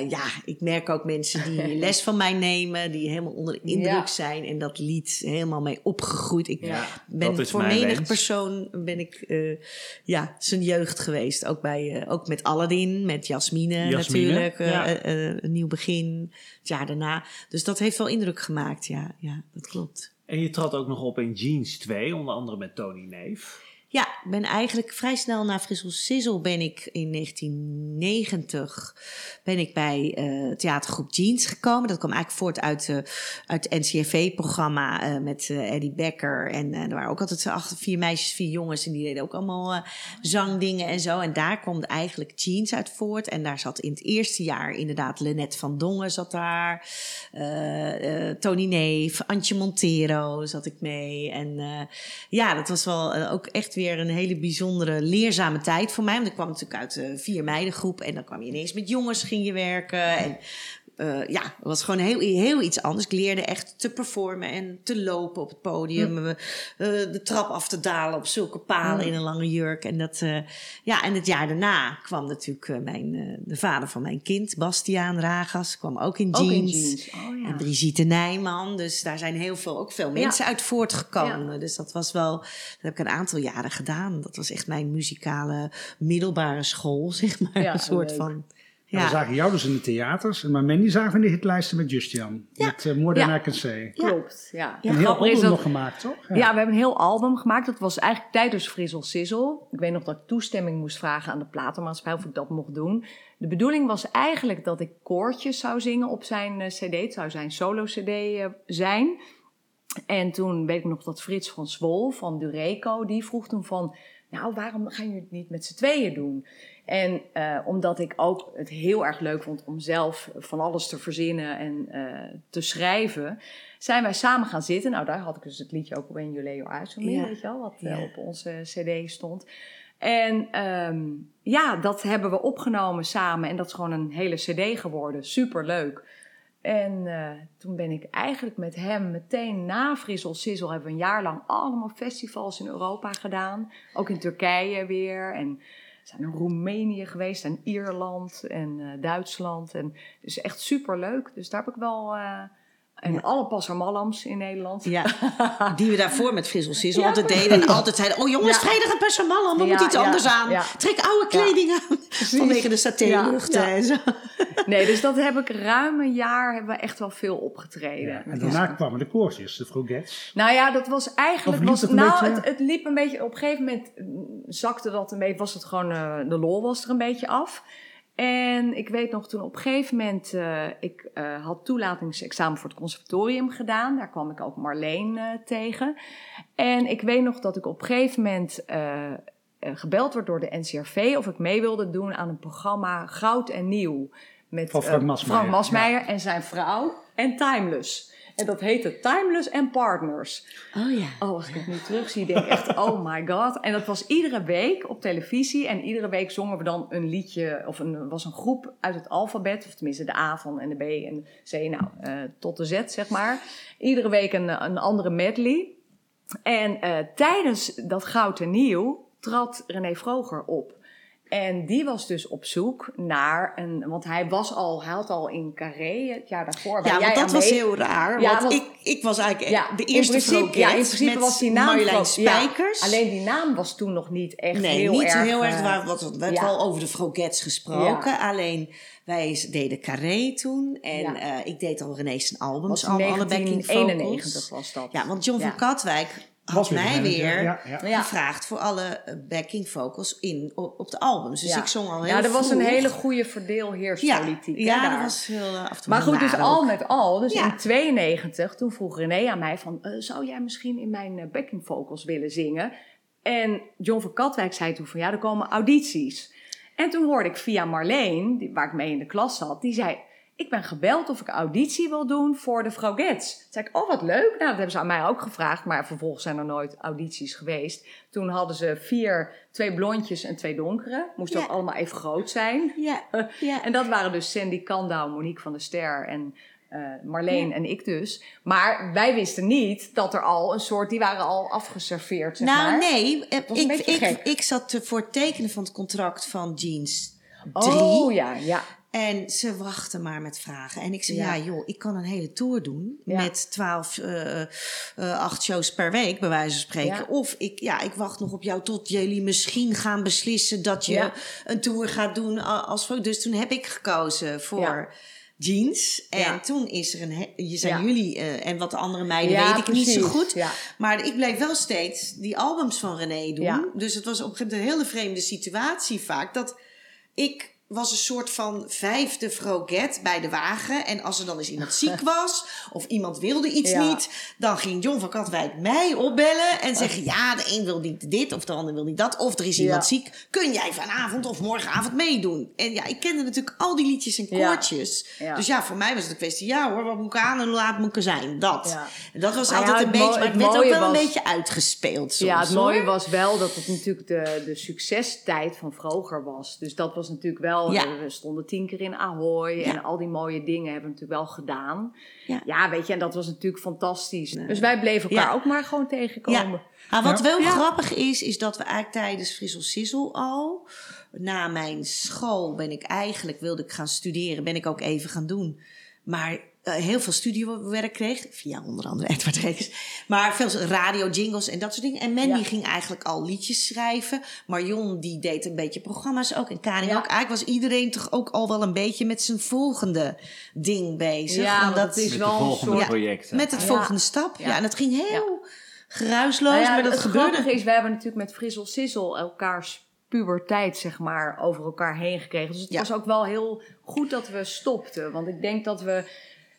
ja, ik merk ook mensen die [LAUGHS] les van mij nemen. Die helemaal onder de indruk Ja. zijn. En dat lied helemaal mee opgegroeid. Ik Ja, ben voor menig wens. persoon ben ik eh, ja, zijn jeugd geweest. Ook, bij, ook met Aladdin, met Jasmine, Jasmine, natuurlijk. ja. een nieuw begin, het jaar daarna. Dus dat heeft wel indruk gemaakt, ja. Ja, dat klopt. En je trad ook nog op in Jeans 2, onder andere met Tony Neef. Ja, ik ben eigenlijk vrij snel na Frissel Sizzle ben ik in 1990 ben ik bij eh theatergroep Jeans gekomen. Dat kwam eigenlijk voort uit, eh uit het NCRV-programma eh, met Eddie Becker. En er waren ook altijd acht, vier meisjes, vier jongens. En die deden ook allemaal zangdingen en zo. En daar kwam eigenlijk Jeans uit voort. En daar zat in het eerste jaar inderdaad Lenette van Dongen zat daar. Tony Neef, Antje Montero zat ik mee. En ja, dat was wel ook echt weer een hele bijzondere, leerzame tijd voor mij. Want ik kwam natuurlijk uit de vier meidengroep. En dan kwam je ineens met jongens ging je werken. En eh, ja, het was gewoon heel, heel iets anders. Ik leerde echt te performen en te lopen op het podium. eh, eh, de trap af te dalen op zulke palen in een lange jurk. En, dat, eh, ja, en het jaar daarna kwam natuurlijk mijn, de vader van mijn kind, Bastiaan Ragas, kwam ook in jeans. Ook in jeans. Oh ja. En Brigitte Nijman. Dus daar zijn heel veel, ook veel mensen uit voortgekomen. Dus dat was wel, dat heb ik een aantal jaren gedaan. Dat was echt mijn muzikale middelbare school, [LAUGHS] zeg maar. Een soort leuk. van. Ja. We zagen jou dus in de theaters, maar Mandy zagen we in de hitlijsten met Justian. Met uh, More Than Ja. I Can Say. Klopt, ja. Een heel album dat- nog gemaakt, toch? Ja. we hebben een heel album gemaakt. Dat was eigenlijk tijdens Frizzle Sizzle. Ik weet nog dat ik toestemming moest vragen aan de platenmaatschappij of ik dat mocht doen. De bedoeling was eigenlijk dat ik koortjes zou zingen op zijn eh, cd. Het zou zijn solo-cd eh, zijn. En toen weet ik nog dat Frits van Zwol van Dureco, die vroeg toen van... Nou, waarom gaan jullie het niet met z'n tweeën doen? En eh, omdat ik ook het heel erg leuk vond om zelf van alles te verzinnen en eh, te schrijven, zijn wij samen gaan zitten. Nou, daar had ik dus het liedje ook Your Eyes on Me, Ja. weet je wel, wat eh, Ja. op onze cd stond. En ehm, ja, dat hebben we opgenomen samen en dat is gewoon een hele cd geworden. Super leuk. En toen ben ik eigenlijk met hem meteen na Frissel Sizzle hebben we een jaar lang allemaal festivals in Europa gedaan. Ook in Turkije weer. En zijn in Roemenië geweest en Ierland en eh, Duitsland. En dus echt super leuk. Dus daar heb ik wel. En Ja. alle passermallams in Nederland. Ja, [LAUGHS] die we daarvoor met Sizzle Ja, altijd deden. En altijd zeiden, oh jongens, Ja. vrijdag een persamallam, we Ja, moeten iets ja, anders aan. ja. Trek oude Ja. kleding aan. Vanwege de satéluchten ja. en zo. Nee, dus dat heb ik ruim een jaar hebben we echt wel veel opgetreden. En daarna kwamen de koortjes, de Frogets. Nou ja, dat was eigenlijk. Was, het nou, beetje? het, het liep een beetje. Op een gegeven moment zakte dat een beetje. Was het gewoon. eh, de lol was er een beetje af. En ik weet nog toen op een gegeven moment. eh, ik eh, had toelatingsexamen voor het conservatorium gedaan. Daar kwam ik ook Marleen eh, tegen. En ik weet nog dat ik op een gegeven moment. gebeld werd door de NCRV of ik mee wilde doen aan een programma Goud en Nieuw. Met Van Frank Masmeijer, Frank Masmeijer en zijn vrouw en Timeless. En dat heette Timeless and Partners. Oh ja. Oh, als ik het nu terugzie, denk ik echt, oh my god. En dat was iedere week op televisie. En iedere week zongen we dan een liedje, of een, was een groep uit het alfabet. Of tenminste de A van en de B en de C, nou, eh, tot de Z, zeg maar. Iedere week een, een andere medley. En eh, tijdens dat Goud en Nieuw trad René Vroger op. En die was dus op zoek naar een... Want hij was al, hij had al in Carré het jaar daarvoor... waar Ja, want dat was mee- heel raar. Ja, want want- ik, ik was eigenlijk Ja, de in eerste principe, Frogget ja, in principe was die naam Marjolein ja, Spijkers. alleen die naam was toen nog niet echt Nee, heel niet erg... heel erg. eh, Er werd, wat, werd ja. wel over de Frogets gesproken. Alleen wij deden Carré toen. En eh, ik deed al René zijn albums, al alle backing 1991 vocals. was dat. Ja, want John van Katwijk had mij weer ja, ja. Ja. gevraagd voor alle eh, backing vocals in, op, op de albums. Dus Ja. ik zong al heel Ja, er was een hele goede verdeelheerspolitiek. ja dat was heel af en toe Maar goed, dus al met al, dus Ja. in 92, toen vroeg René aan mij van, eh, zou jij misschien in mijn backing vocals willen zingen? En John van Katwijk zei toen van, ja, er komen audities. En toen hoorde ik via Marleen, die, waar ik mee in de klas zat, die zei, ik ben gebeld of ik auditie wil doen voor de Frogets. Toen zei ik, oh wat leuk. Nou, dat hebben ze aan mij ook gevraagd, maar vervolgens zijn er nooit audities geweest. Toen hadden ze vier, twee blondjes en twee donkere. Moesten Ja. ook allemaal even groot zijn. Ja, [LAUGHS] ja. En dat waren dus Sandy Kandau, Monique van der Ster en eh, Marleen en ik dus. Maar wij wisten niet dat er al een soort, die waren al afgeserveerd, zeg nou, maar. nee. eh, Ik, ik, gek. ik zat te- voor het tekenen van het contract van Jeans 3. Oh ja, ja. En ze wachten maar met vragen. En ik zei, Ja. ja, joh, ik kan een hele tour doen. Ja. Met 12, eh eh, acht shows per week, bij wijze van spreken. Ja. Of ik, ja, ik wacht nog op jou tot jullie misschien gaan beslissen dat je een tour gaat doen als. Dus toen heb ik gekozen voor jeans. En Ja. toen is er een, je zijn Ja. jullie eh, en wat de andere meiden Ja, weet ik niet zo goed. Maar ik bleef wel steeds die albums van René doen. Dus het was op een gegeven moment een hele vreemde situatie vaak. Dat ik was een soort van vijfde froget bij de wagen. En als er dan eens iemand ziek [LAUGHS] was of iemand wilde iets Ja. niet... dan ging John van Katwijk mij opbellen en zeggen... ja, de een wil niet dit of de ander wil niet dat. Of er is iemand Ja. ziek. Kun jij vanavond of morgenavond meedoen? En ja, ik kende natuurlijk al die liedjes en koortjes. Ja. Dus ja, voor mij was het een kwestie... ja hoor, wat moet ik aan en hoe laat moet ik er zijn? Dat. En dat was Maar ja, altijd een beetje... maar het het werd ook wel een beetje uitgespeeld soms, ja, het mooie hoor. was wel dat het natuurlijk de, de succestijd van Vroger was. Dus dat was natuurlijk wel, Ja. eh, we stonden tien keer in Ahoy Ja. en al die mooie dingen hebben we natuurlijk wel gedaan. Ja. weet je, en dat was natuurlijk fantastisch. Dus wij bleven elkaar ook maar gewoon tegenkomen. Ja. Nou, wat wel grappig is, is dat we eigenlijk tijdens Frissel Sissel al, na mijn school ben ik eigenlijk, wilde ik gaan studeren, ben ik ook even gaan doen. Maar heel veel studiowerk kreeg, via onder andere Edward Reeks. Maar veel radio, jingles en dat soort dingen. En Mandy Ja. ging eigenlijk al liedjes schrijven. Marion die deed een beetje programma's ook. En Karin Ja. ook. Eigenlijk was iedereen toch ook al wel een beetje met zijn volgende ding bezig. Ja, het is Met wel een soort... projecten. met het Ja. volgende stap. Ja. Ja. en dat ging heel geruisloos, Nou ja, maar dat het gebeurde. grappige is, we hebben natuurlijk met Frissel Sissel elkaars puberteit, zeg maar, over elkaar heen gekregen. Dus het Ja. was ook wel heel goed dat we stopten. Want ik denk dat we...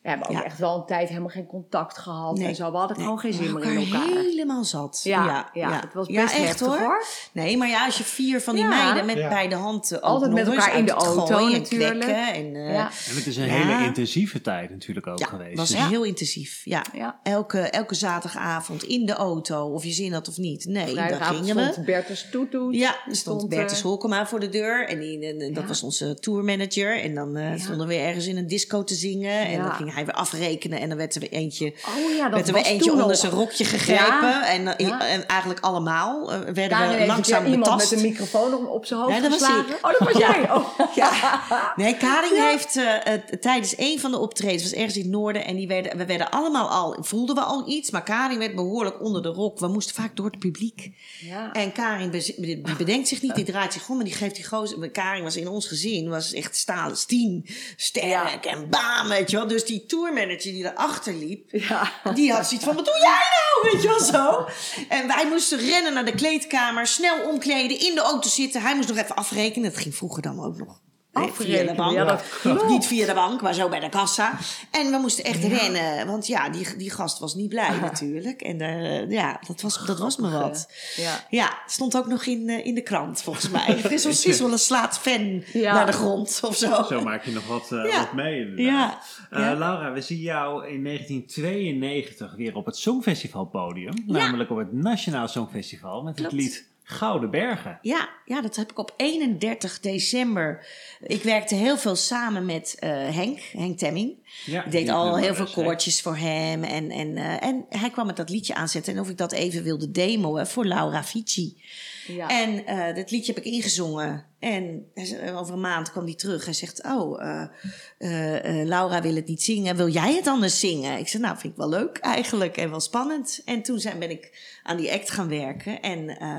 We hebben ook Ja. echt wel een tijd helemaal geen contact gehad Nee. en zo. We hadden Nee, gewoon geen zin meer in elkaar helemaal zat. Ja, ja, het was best heftig, hoor. Nee, maar ja, als je vier van die Ja. meiden met Ja. beide handen Altijd met elkaar in de auto en natuurlijk. en eh, Ja. En het is een Ja. hele intensieve tijd natuurlijk ook ja, geweest. was Dus- heel intensief. Ja. Ja. Elke, elke zaterdagavond in de auto, of je zin had of niet. Nee, daar gingen we. stond Bertus Toetoet. Ja, er stond stond, Bertus eh, Holkema voor de deur. En, die, en- en dat was onze tourmanager. En dan eh, stonden we weer ergens in een disco te zingen. En dan ging hij weer afrekenen en dan werd er weer eentje, Oh ja, werd er weer eentje onder zijn rokje gegrepen. Ja, En, eh, ja. en eigenlijk allemaal eh, werden we langzaam iemand betast. met een microfoon op- op zijn hoofd Ja, dat was ik. Oh, dat was [LAUGHS] jij. Oh. Ja. Nee, Karin heeft eh, tijdens een van de optredens, was ergens in het noorden, en die werden, we werden allemaal al, voelden we al iets, maar Karin werd behoorlijk onder de rok. We moesten vaak door het publiek. Ja. En Karin bedenkt zich niet, die draait zich om, maar die geeft die gozer. Karin was in ons gezin, was echt stalen stien, sterk en bam, weet je wel. Dus die tourmanager die erachter liep, Ja. die had zoiets van, wat doe jij nou? [LAUGHS] Weet je wel zo. En wij moesten rennen naar de kleedkamer, snel omkleden, in de auto zitten. Hij moest nog even afrekenen. Dat ging vroeger dan ook nog. Eh, Via de Afrekenen, bank. ja, dat klopt. Niet via de bank, maar zo bij de kassa. En we moesten echt rennen. Want ja, die, die gast was niet blij natuurlijk. En eh, ja, dat was, dat was me wat. Ja. Ja, het stond ook nog in, eh, in de krant volgens mij. [LAUGHS] Frissel Sissel slaat fan Ja. naar de grond of zo. Zo maak je nog wat, eh, Ja. wat mee inderdaad. Ja. Eh, Ja. Laura, we zien jou in 1992 weer op het Songfestivalpodium. Namelijk op het Nationaal Songfestival met Klopt. het lied Gouden Bergen. Ja, ja, dat heb ik op 31 december. Ik werkte heel veel samen met eh, Henk, Henk Temming. Ja, ik deed al heel veel koortjes voor hem. En, en, eh, en hij kwam met dat liedje aanzetten. En of ik dat even wilde demoen voor Laura Fici. Ja. En eh, dat liedje heb ik ingezongen. En over een maand kwam hij terug. Hij zegt, oh, eh, eh, eh, Laura wil het niet zingen. Wil jij het anders zingen? Ik zei, nou, vind ik wel leuk eigenlijk. En wel spannend. En toen zijn, ben ik aan die act gaan werken. En eh,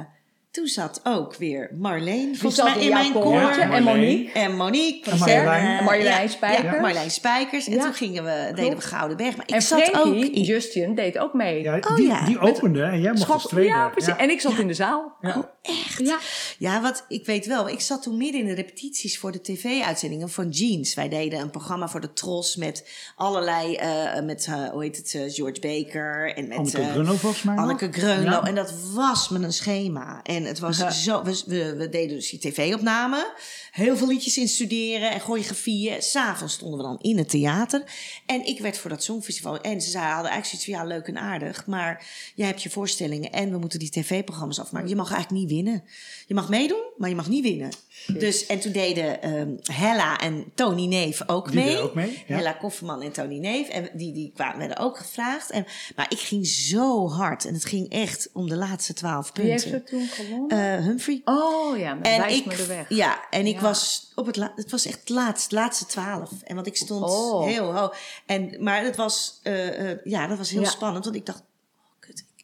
toen zat ook weer Marleen Die volgens mij in mijn koor. Ja, en. Monique. En Monique. En Marjolein. En Marjolein Spijkers. Ja, Marjolein Spijkers. En Ja. toen gingen we, deden we Gouden Berg. Maar ik En zat ook in... Justin, deed ook mee. Ja, Oh, die, ja. die opende en jij mocht Schop- als tweede. ja, precies. Ja. En ik zat in de zaal. Ja. Oh, echt? Ja. Ja, wat ik weet wel. Ik zat toen midden in de repetities voor de tv-uitzendingen van Jeans. Wij deden een programma voor de Tros met allerlei, eh, met, eh, hoe heet het, eh, George Baker en met Anneke Grunlo volgens mij. Anneke Greunlo. Ja. En dat was met een schema. En het was zo, we, deden dus die tv-opname. Heel veel liedjes instuderen en choreografieën. S'avonds stonden we dan in het theater. En ik werd voor dat Songfestival. En ze zeiden, hadden eigenlijk zoiets van, ja, leuk en aardig. Maar jij hebt je voorstellingen en we moeten die tv-programma's afmaken. Je mag eigenlijk niet winnen. Je mag meedoen, maar je mag niet winnen. Dus, en toen deden ehm, Hella en Tony Neef ook Die mee. deden ook mee, ja. Hella Kofferman en Tony Neef. En die, die kwamen, werden ook gevraagd. En, maar ik ging zo hard. En het ging echt om de laatste twaalf Wie heeft punten. er toen gewonnen? Eh, Humphrey. oh ja, met En ik, me de weg. ja, en ik Ja. was op het, la- het was echt het laatste, laatste twaalf. En want ik stond Oh. heel hoog. En, maar het was, eh, eh, ja, dat was heel Ja. spannend. Want ik dacht,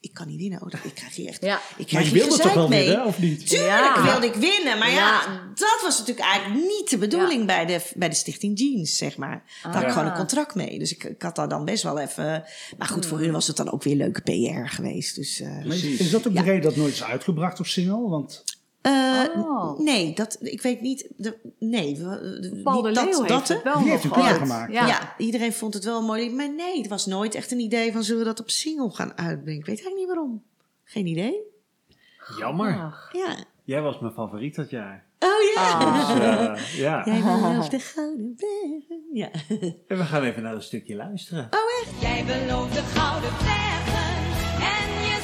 ik, kan niet winnen. Oh, ik krijg hier echt, Ja. ik Maar krijg je hier wilde toch wel mee. winnen, of niet? Tuurlijk Ja. wilde ik winnen. Maar ja, Ja. dat was natuurlijk eigenlijk niet de bedoeling bij, de, bij de Stichting Jeans, zeg maar. Daar had ik Ah. gewoon een contract mee. Dus ik, ik had daar dan best wel even... Maar goed, voor hun was het dan ook weer leuke PR geweest. Dus, eh, Maar is, dat ook de reden dat nooit is uitgebracht op single? Want eh, Oh. Nee, dat, ik weet niet. De, nee, we- de- Paul de niet Leeuw dat, heeft dat het wel Die heeft een gemaakt. Ja. Ja. iedereen vond het wel mooi. Maar nee, het was nooit echt een idee van zullen we dat op single gaan uitbrengen. Ik weet eigenlijk niet waarom. Geen idee. Jammer. Ja. Jij was mijn favoriet dat jaar. Oh ja. Dus, eh, ja. [LAUGHS] Jij belooft de [LAUGHS] gouden bergen. Ja. [LAUGHS] En we gaan even naar een stukje luisteren. Jij belooft de gouden bergen en je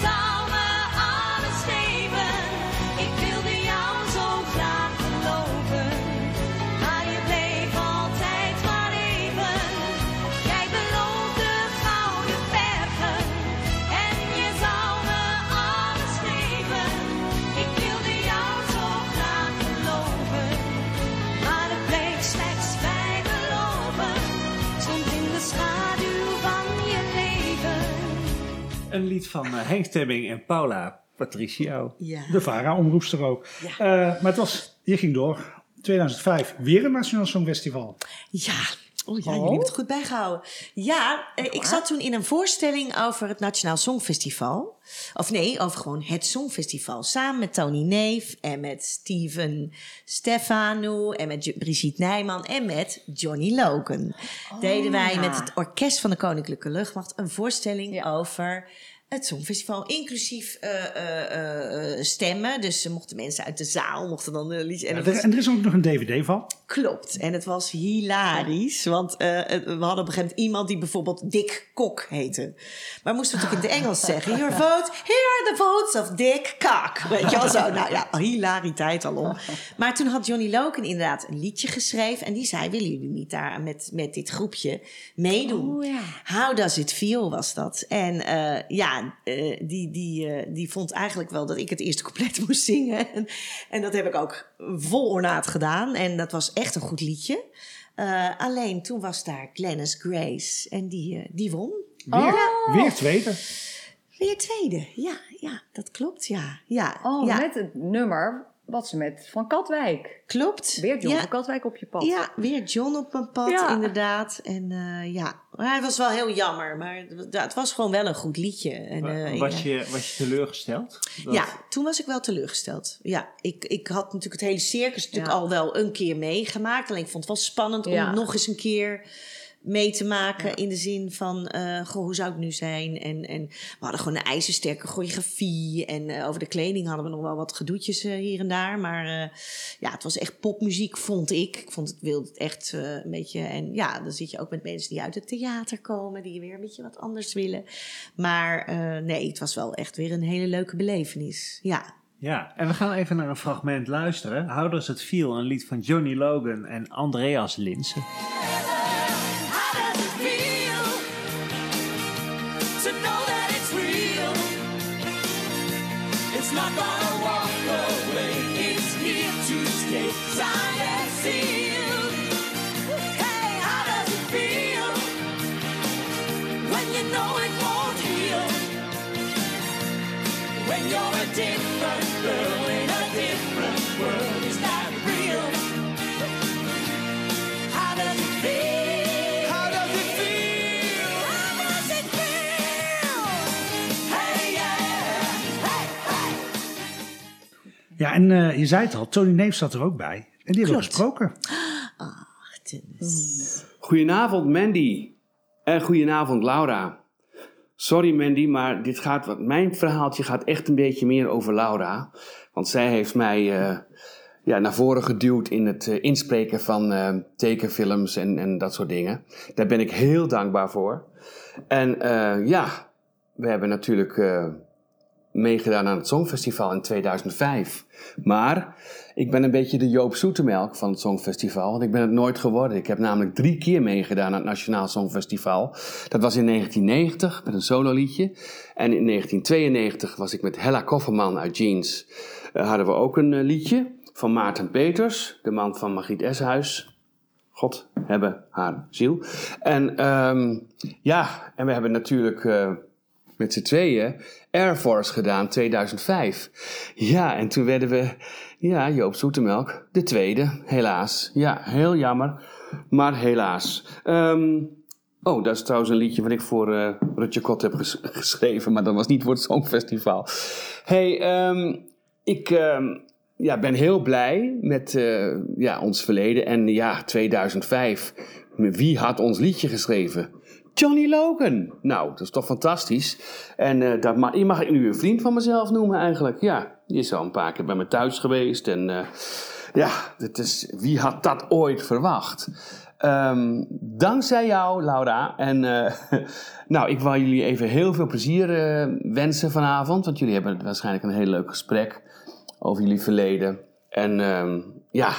Een lied van eh, Henk Temming en Paula Patricio. ja. de VARA-omroepster ook. Eh, maar het was, je ging door. 2005, weer een Nationaal Songfestival. Ja. Oh ja, Oh. jullie hebben het goed bijgehouden. Ja, eh, ik zat toen in een voorstelling over het Nationaal Songfestival. Of nee, over gewoon het Songfestival. Samen met Tony Neef en met Steven Stefano en met Brigitte Nijman en met Johnny Logan. Deden wij met het orkest van de Koninklijke Luchtmacht een voorstelling Ja. over het Songfestival, inclusief eh, eh, eh, stemmen. Dus ze mochten mensen uit de zaal mochten dan een liedje. En Ja, er- was- en er is ook nog een DVD van. Klopt. En het was hilarisch. Want eh, we hadden op een gegeven moment iemand die bijvoorbeeld Dick Kok heette. Maar moesten we natuurlijk in het Engels [LAUGHS] zeggen. Your vote, here are the votes of Dick Cock. Weet je wel zo. Nou ja, hilariteit alom. Maar toen had Johnny Loken inderdaad een liedje geschreven. En die zei, willen jullie niet daar met, met dit groepje meedoen? Oh, ja. How Does It Feel was dat. En eh, ja, eh, die, die, eh, die vond eigenlijk wel dat ik het eerste [LAUGHS] couplet moest zingen. En, en dat heb ik ook vol ornaat gedaan. En dat was echt een goed liedje. Eh, alleen toen was daar Glennis Grace en die, die won. Weer, weer tweede. Weer tweede, ja, ja, dat klopt, ja. Ja, Oh, ja met het nummer wat ze met Van Katwijk. klopt. Weer John ja. van Katwijk op je pad. Ja, weer John op mijn pad, Ja. inderdaad. En eh, ja, maar het was wel heel jammer. Maar het- was gewoon wel een goed liedje. En, eh, was, ja. je, was je teleurgesteld? Dat- Ja, toen was ik wel teleurgesteld. Ja, ik, ik had natuurlijk het hele circus natuurlijk Ja. al wel een keer meegemaakt. Alleen ik vond het wel spannend om nog eens een keer mee te maken. In de zin van, eh, goh, hoe zou het nu zijn? En, en we hadden gewoon een ijzersterke choreografie. En eh, over de kleding hadden we nog wel wat gedoetjes eh, hier en daar. Maar ja, het was echt popmuziek, vond ik. Ik vond het, wilde het echt een beetje... En ja, dan zit je ook met mensen die uit het theater komen. Die weer een beetje wat anders willen. Maar nee, het was wel echt weer een hele leuke belevenis. Ja. Ja, en we gaan even naar een fragment luisteren. How Does It Feel, een lied van Johnny Logan en Andreas Linsen. Ja, en eh, je zei het al, Tony Neef zat er ook bij. En die hebben we gesproken. Ach. Goedenavond Mandy en goedenavond Laura. Sorry Mandy, maar dit gaat, wat, mijn verhaaltje gaat echt een beetje meer over Laura. Want zij heeft mij eh, ja, naar voren geduwd in het eh, inspreken van eh, tekenfilms en, en dat soort dingen. Daar ben ik heel dankbaar voor. En eh, ja, we hebben natuurlijk eh, meegedaan aan het Songfestival in 2005. Maar ik ben een beetje de Joop Zoetemelk van het Songfestival. Want ik ben het nooit geworden. Ik heb namelijk drie keer meegedaan aan het Nationaal Songfestival. Dat was in 1990 met een sololiedje. En in 1992 was ik met Hella Kofferman uit Jeans. eh, hadden we ook een eh, liedje van Maarten Peters, de man van Margriet Eshuis. God hebben haar ziel. En ehm, ja, en we hebben natuurlijk eh, met z'n tweeën Air Force gedaan, 2005. Ja, en toen werden we, ja, Joop Zoetemelk, de tweede, helaas. Ja, heel jammer, maar helaas. Ehm, oh, dat is trouwens een liedje wat ik voor eh Rutje Kot heb ges- geschreven, maar dat was niet voor het Songfestival. hey, ehm, ik ehm, ja, ben heel blij met eh, ja, ons verleden. En ja, 2005, wie had ons liedje geschreven? Johnny Logan. Nou, dat is toch fantastisch. En eh, dat ma- je mag ik nu een vriend van mezelf noemen eigenlijk. Ja, die is al een paar keer bij me thuis geweest. En eh, ja, het is, wie had dat ooit verwacht? Ehm, dankzij jou, Laura. En eh, [LAUGHS] nou, ik wil jullie even heel veel plezier wensen vanavond. Want jullie hebben waarschijnlijk een heel leuk gesprek over jullie verleden. En ehm, ja,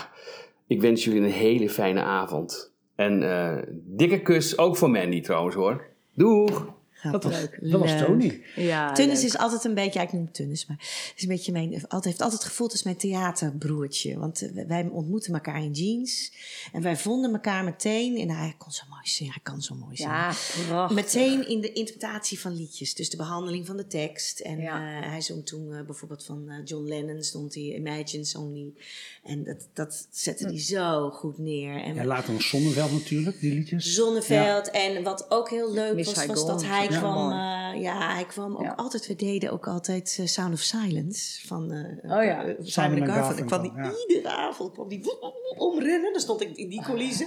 ik wens jullie een hele fijne avond. En eh, dikke kus, ook voor Mandy trouwens hoor. Doeg! Dat was, Leuk, dat was. Tony. Ja, Tunnis leuk. is altijd een beetje, ja, ik noem het Tunnis, maar het is een beetje mijn, altijd, heeft altijd gevoeld als mijn theaterbroertje. Want wij ontmoeten elkaar in jeans en wij vonden elkaar meteen, en hij kon zo mooi zingen, hij kan zo mooi zingen. Ja, prachtig. Meteen in de interpretatie van liedjes, dus de behandeling van de tekst. En Ja. eh, hij zong toen eh, bijvoorbeeld van eh, John Lennon, stond hij Imagine Only. En dat, dat zette hij zo goed neer. En En later nog Zonneveld natuurlijk, die liedjes. Zonneveld. En wat ook heel leuk Miss was, was dat hij ook kwam. eh, ja, hij kwam ook Ja. altijd. We deden ook altijd eh, Sound of Silence van eh Oh ja. Simon Garfunkel. Ik kwam die ja. iedere avond kwam die omrennen. Dan stond ik in die coulissen.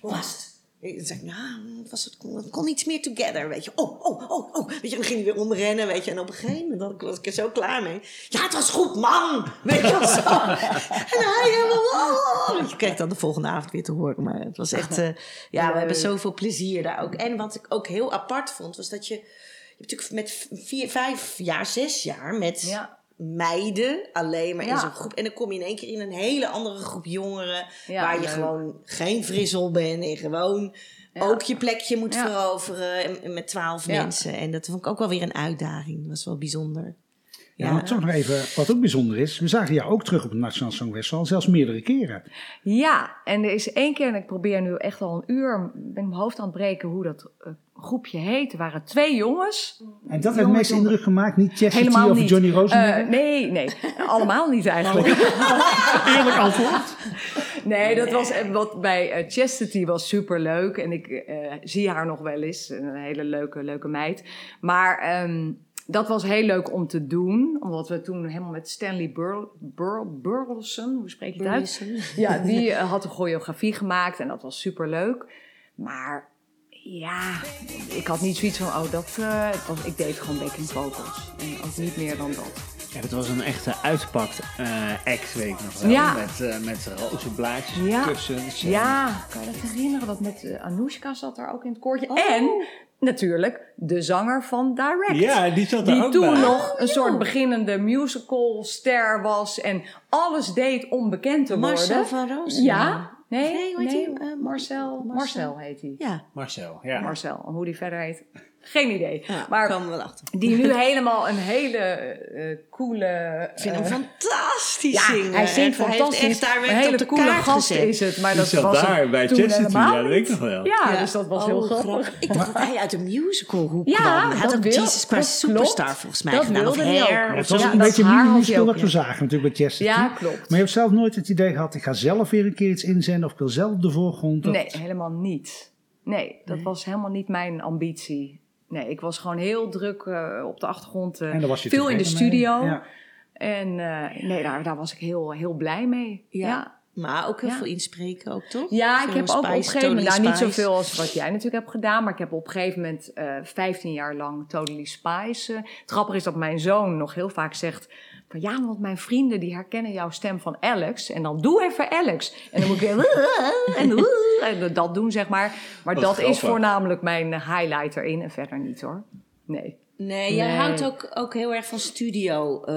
Hoe [LAUGHS] was het? Ik, nou, het was het kon, kon iets meer together, weet je. Oh, oh, oh, oh. Weet je, dan ging hij weer omrennen, weet je. En op een gegeven moment was ik- er zo klaar mee. Ja, het was goed, man! Weet je zo. [LAUGHS] En hij helemaal, oh, je kreeg dan de volgende avond weer te horen. Maar het was echt, eh, ja, we hebben zoveel plezier daar ook. En wat ik ook heel apart vond, was dat je... Je hebt natuurlijk met vier, vijf jaar, zes jaar met Ja. Meiden alleen maar in Ja. zo'n groep. En dan kom je in één keer in een hele andere groep jongeren. Ja, waar je gewoon geen frizzel bent. En gewoon Ja. ook je plekje moet Ja. veroveren. En, en met twaalf Ja. mensen. En dat vond ik ook wel weer een uitdaging. Dat was wel bijzonder. Ja, maar toch nog even, wat ook bijzonder is. We zagen jou ook terug op het Nationaal Songfestival, zelfs meerdere keren. Ja, en er is één keer, en ik probeer nu echt al een uur, ben ik mijn hoofd aan het breken hoe dat eh, groepje heet. Er waren twee jongens. En dat heeft meest indruk gemaakt, niet Chester of niet. Johnny Rosenberg? Eh, nee, nee, [LAUGHS] allemaal niet eigenlijk. [LAUGHS] Eerlijk antwoord. Nee, dat was eh, wat bij eh, Chastity was super leuk. En ik eh, zie haar nog wel eens. Een hele leuke, leuke meid. Maar ehm, dat was heel leuk om te doen. Omdat we toen helemaal met Stanley Burl, Burl, Burleson, hoe spreek je het uit? Burleson. Ja, die [LAUGHS] eh, had een choreografie gemaakt. En dat was super leuk. Maar ja, ik had niet zoiets van, oh, dat, eh, het was, ik deed gewoon backing vocals. En ook niet meer dan dat. Ja, dat was een echte uitpakt eh act, weet ik nog wel. Ja. Met, met roze blaadjes, Ja. kussens. en- Ja, kan je dat herinneren? Dat met eh, Anoushka zat daar ook in het koortje. Oh. En natuurlijk de zanger van Direct. Ja, die zat daar Die ook toen bij. nog een soort beginnende musicalster was en alles deed om bekend te worden. Marcel van Roos. Ja? Nee, Nee, hoe heet nee? Eh, Marcel, Marcel. Marcel heet hij. Ja, Marcel, ja. Marcel, en hoe die verder heet, geen idee. ja maar komen we wel achter. die nu [LAUGHS] helemaal een hele eh coole... Ik vind hem eh, fantastisch ja, zingen. hij zingt Echt, fantastisch. Hij heeft echt een direct hele op de coole kaart gast gezet. is het, maar dat was daar bij Chastity, ja, dat weet ik nog wel. Ja, Ja. dus dat was Oh, heel grappig. Ik dacht dat hij uit de musicalhoek Ja, kwam. Hij had ook wil- Jesus Christ Superstar klopt. volgens mij Dat gedaan. Of Hair. het was Ja, een beetje een ook, dat we zagen natuurlijk bij Chester. Ja, klopt. Maar je hebt zelf nooit het idee gehad, ik ga zelf weer een keer iets inzenden of ik wil zelf de voorgrond. Nee, helemaal niet. Nee, dat was helemaal niet mijn ambitie. Nee, ik was gewoon heel druk eh, op de achtergrond. eh, En daar was je veel in de studio. Ja. En eh, nee, daar, daar was ik heel, heel blij mee. Ja. Ja, Maar ook heel Ja. veel inspreken ook, toch? ja ik heb ook op een gegeven moment, nou niet zoveel als wat jij natuurlijk hebt gedaan, maar ik heb op een gegeven moment eh 15 jaar lang Totally Spice. het grappige is dat mijn zoon nog heel vaak zegt van ja, want mijn vrienden die herkennen jouw stem van Alex en dan doe even Alex. En dan moet ik weer [LAUGHS] en, en dat doen zeg maar. Maar dat is voornamelijk mijn highlight erin en verder niet hoor. Nee. Nee, jij Nee. houdt ook, ook heel erg van studio eh,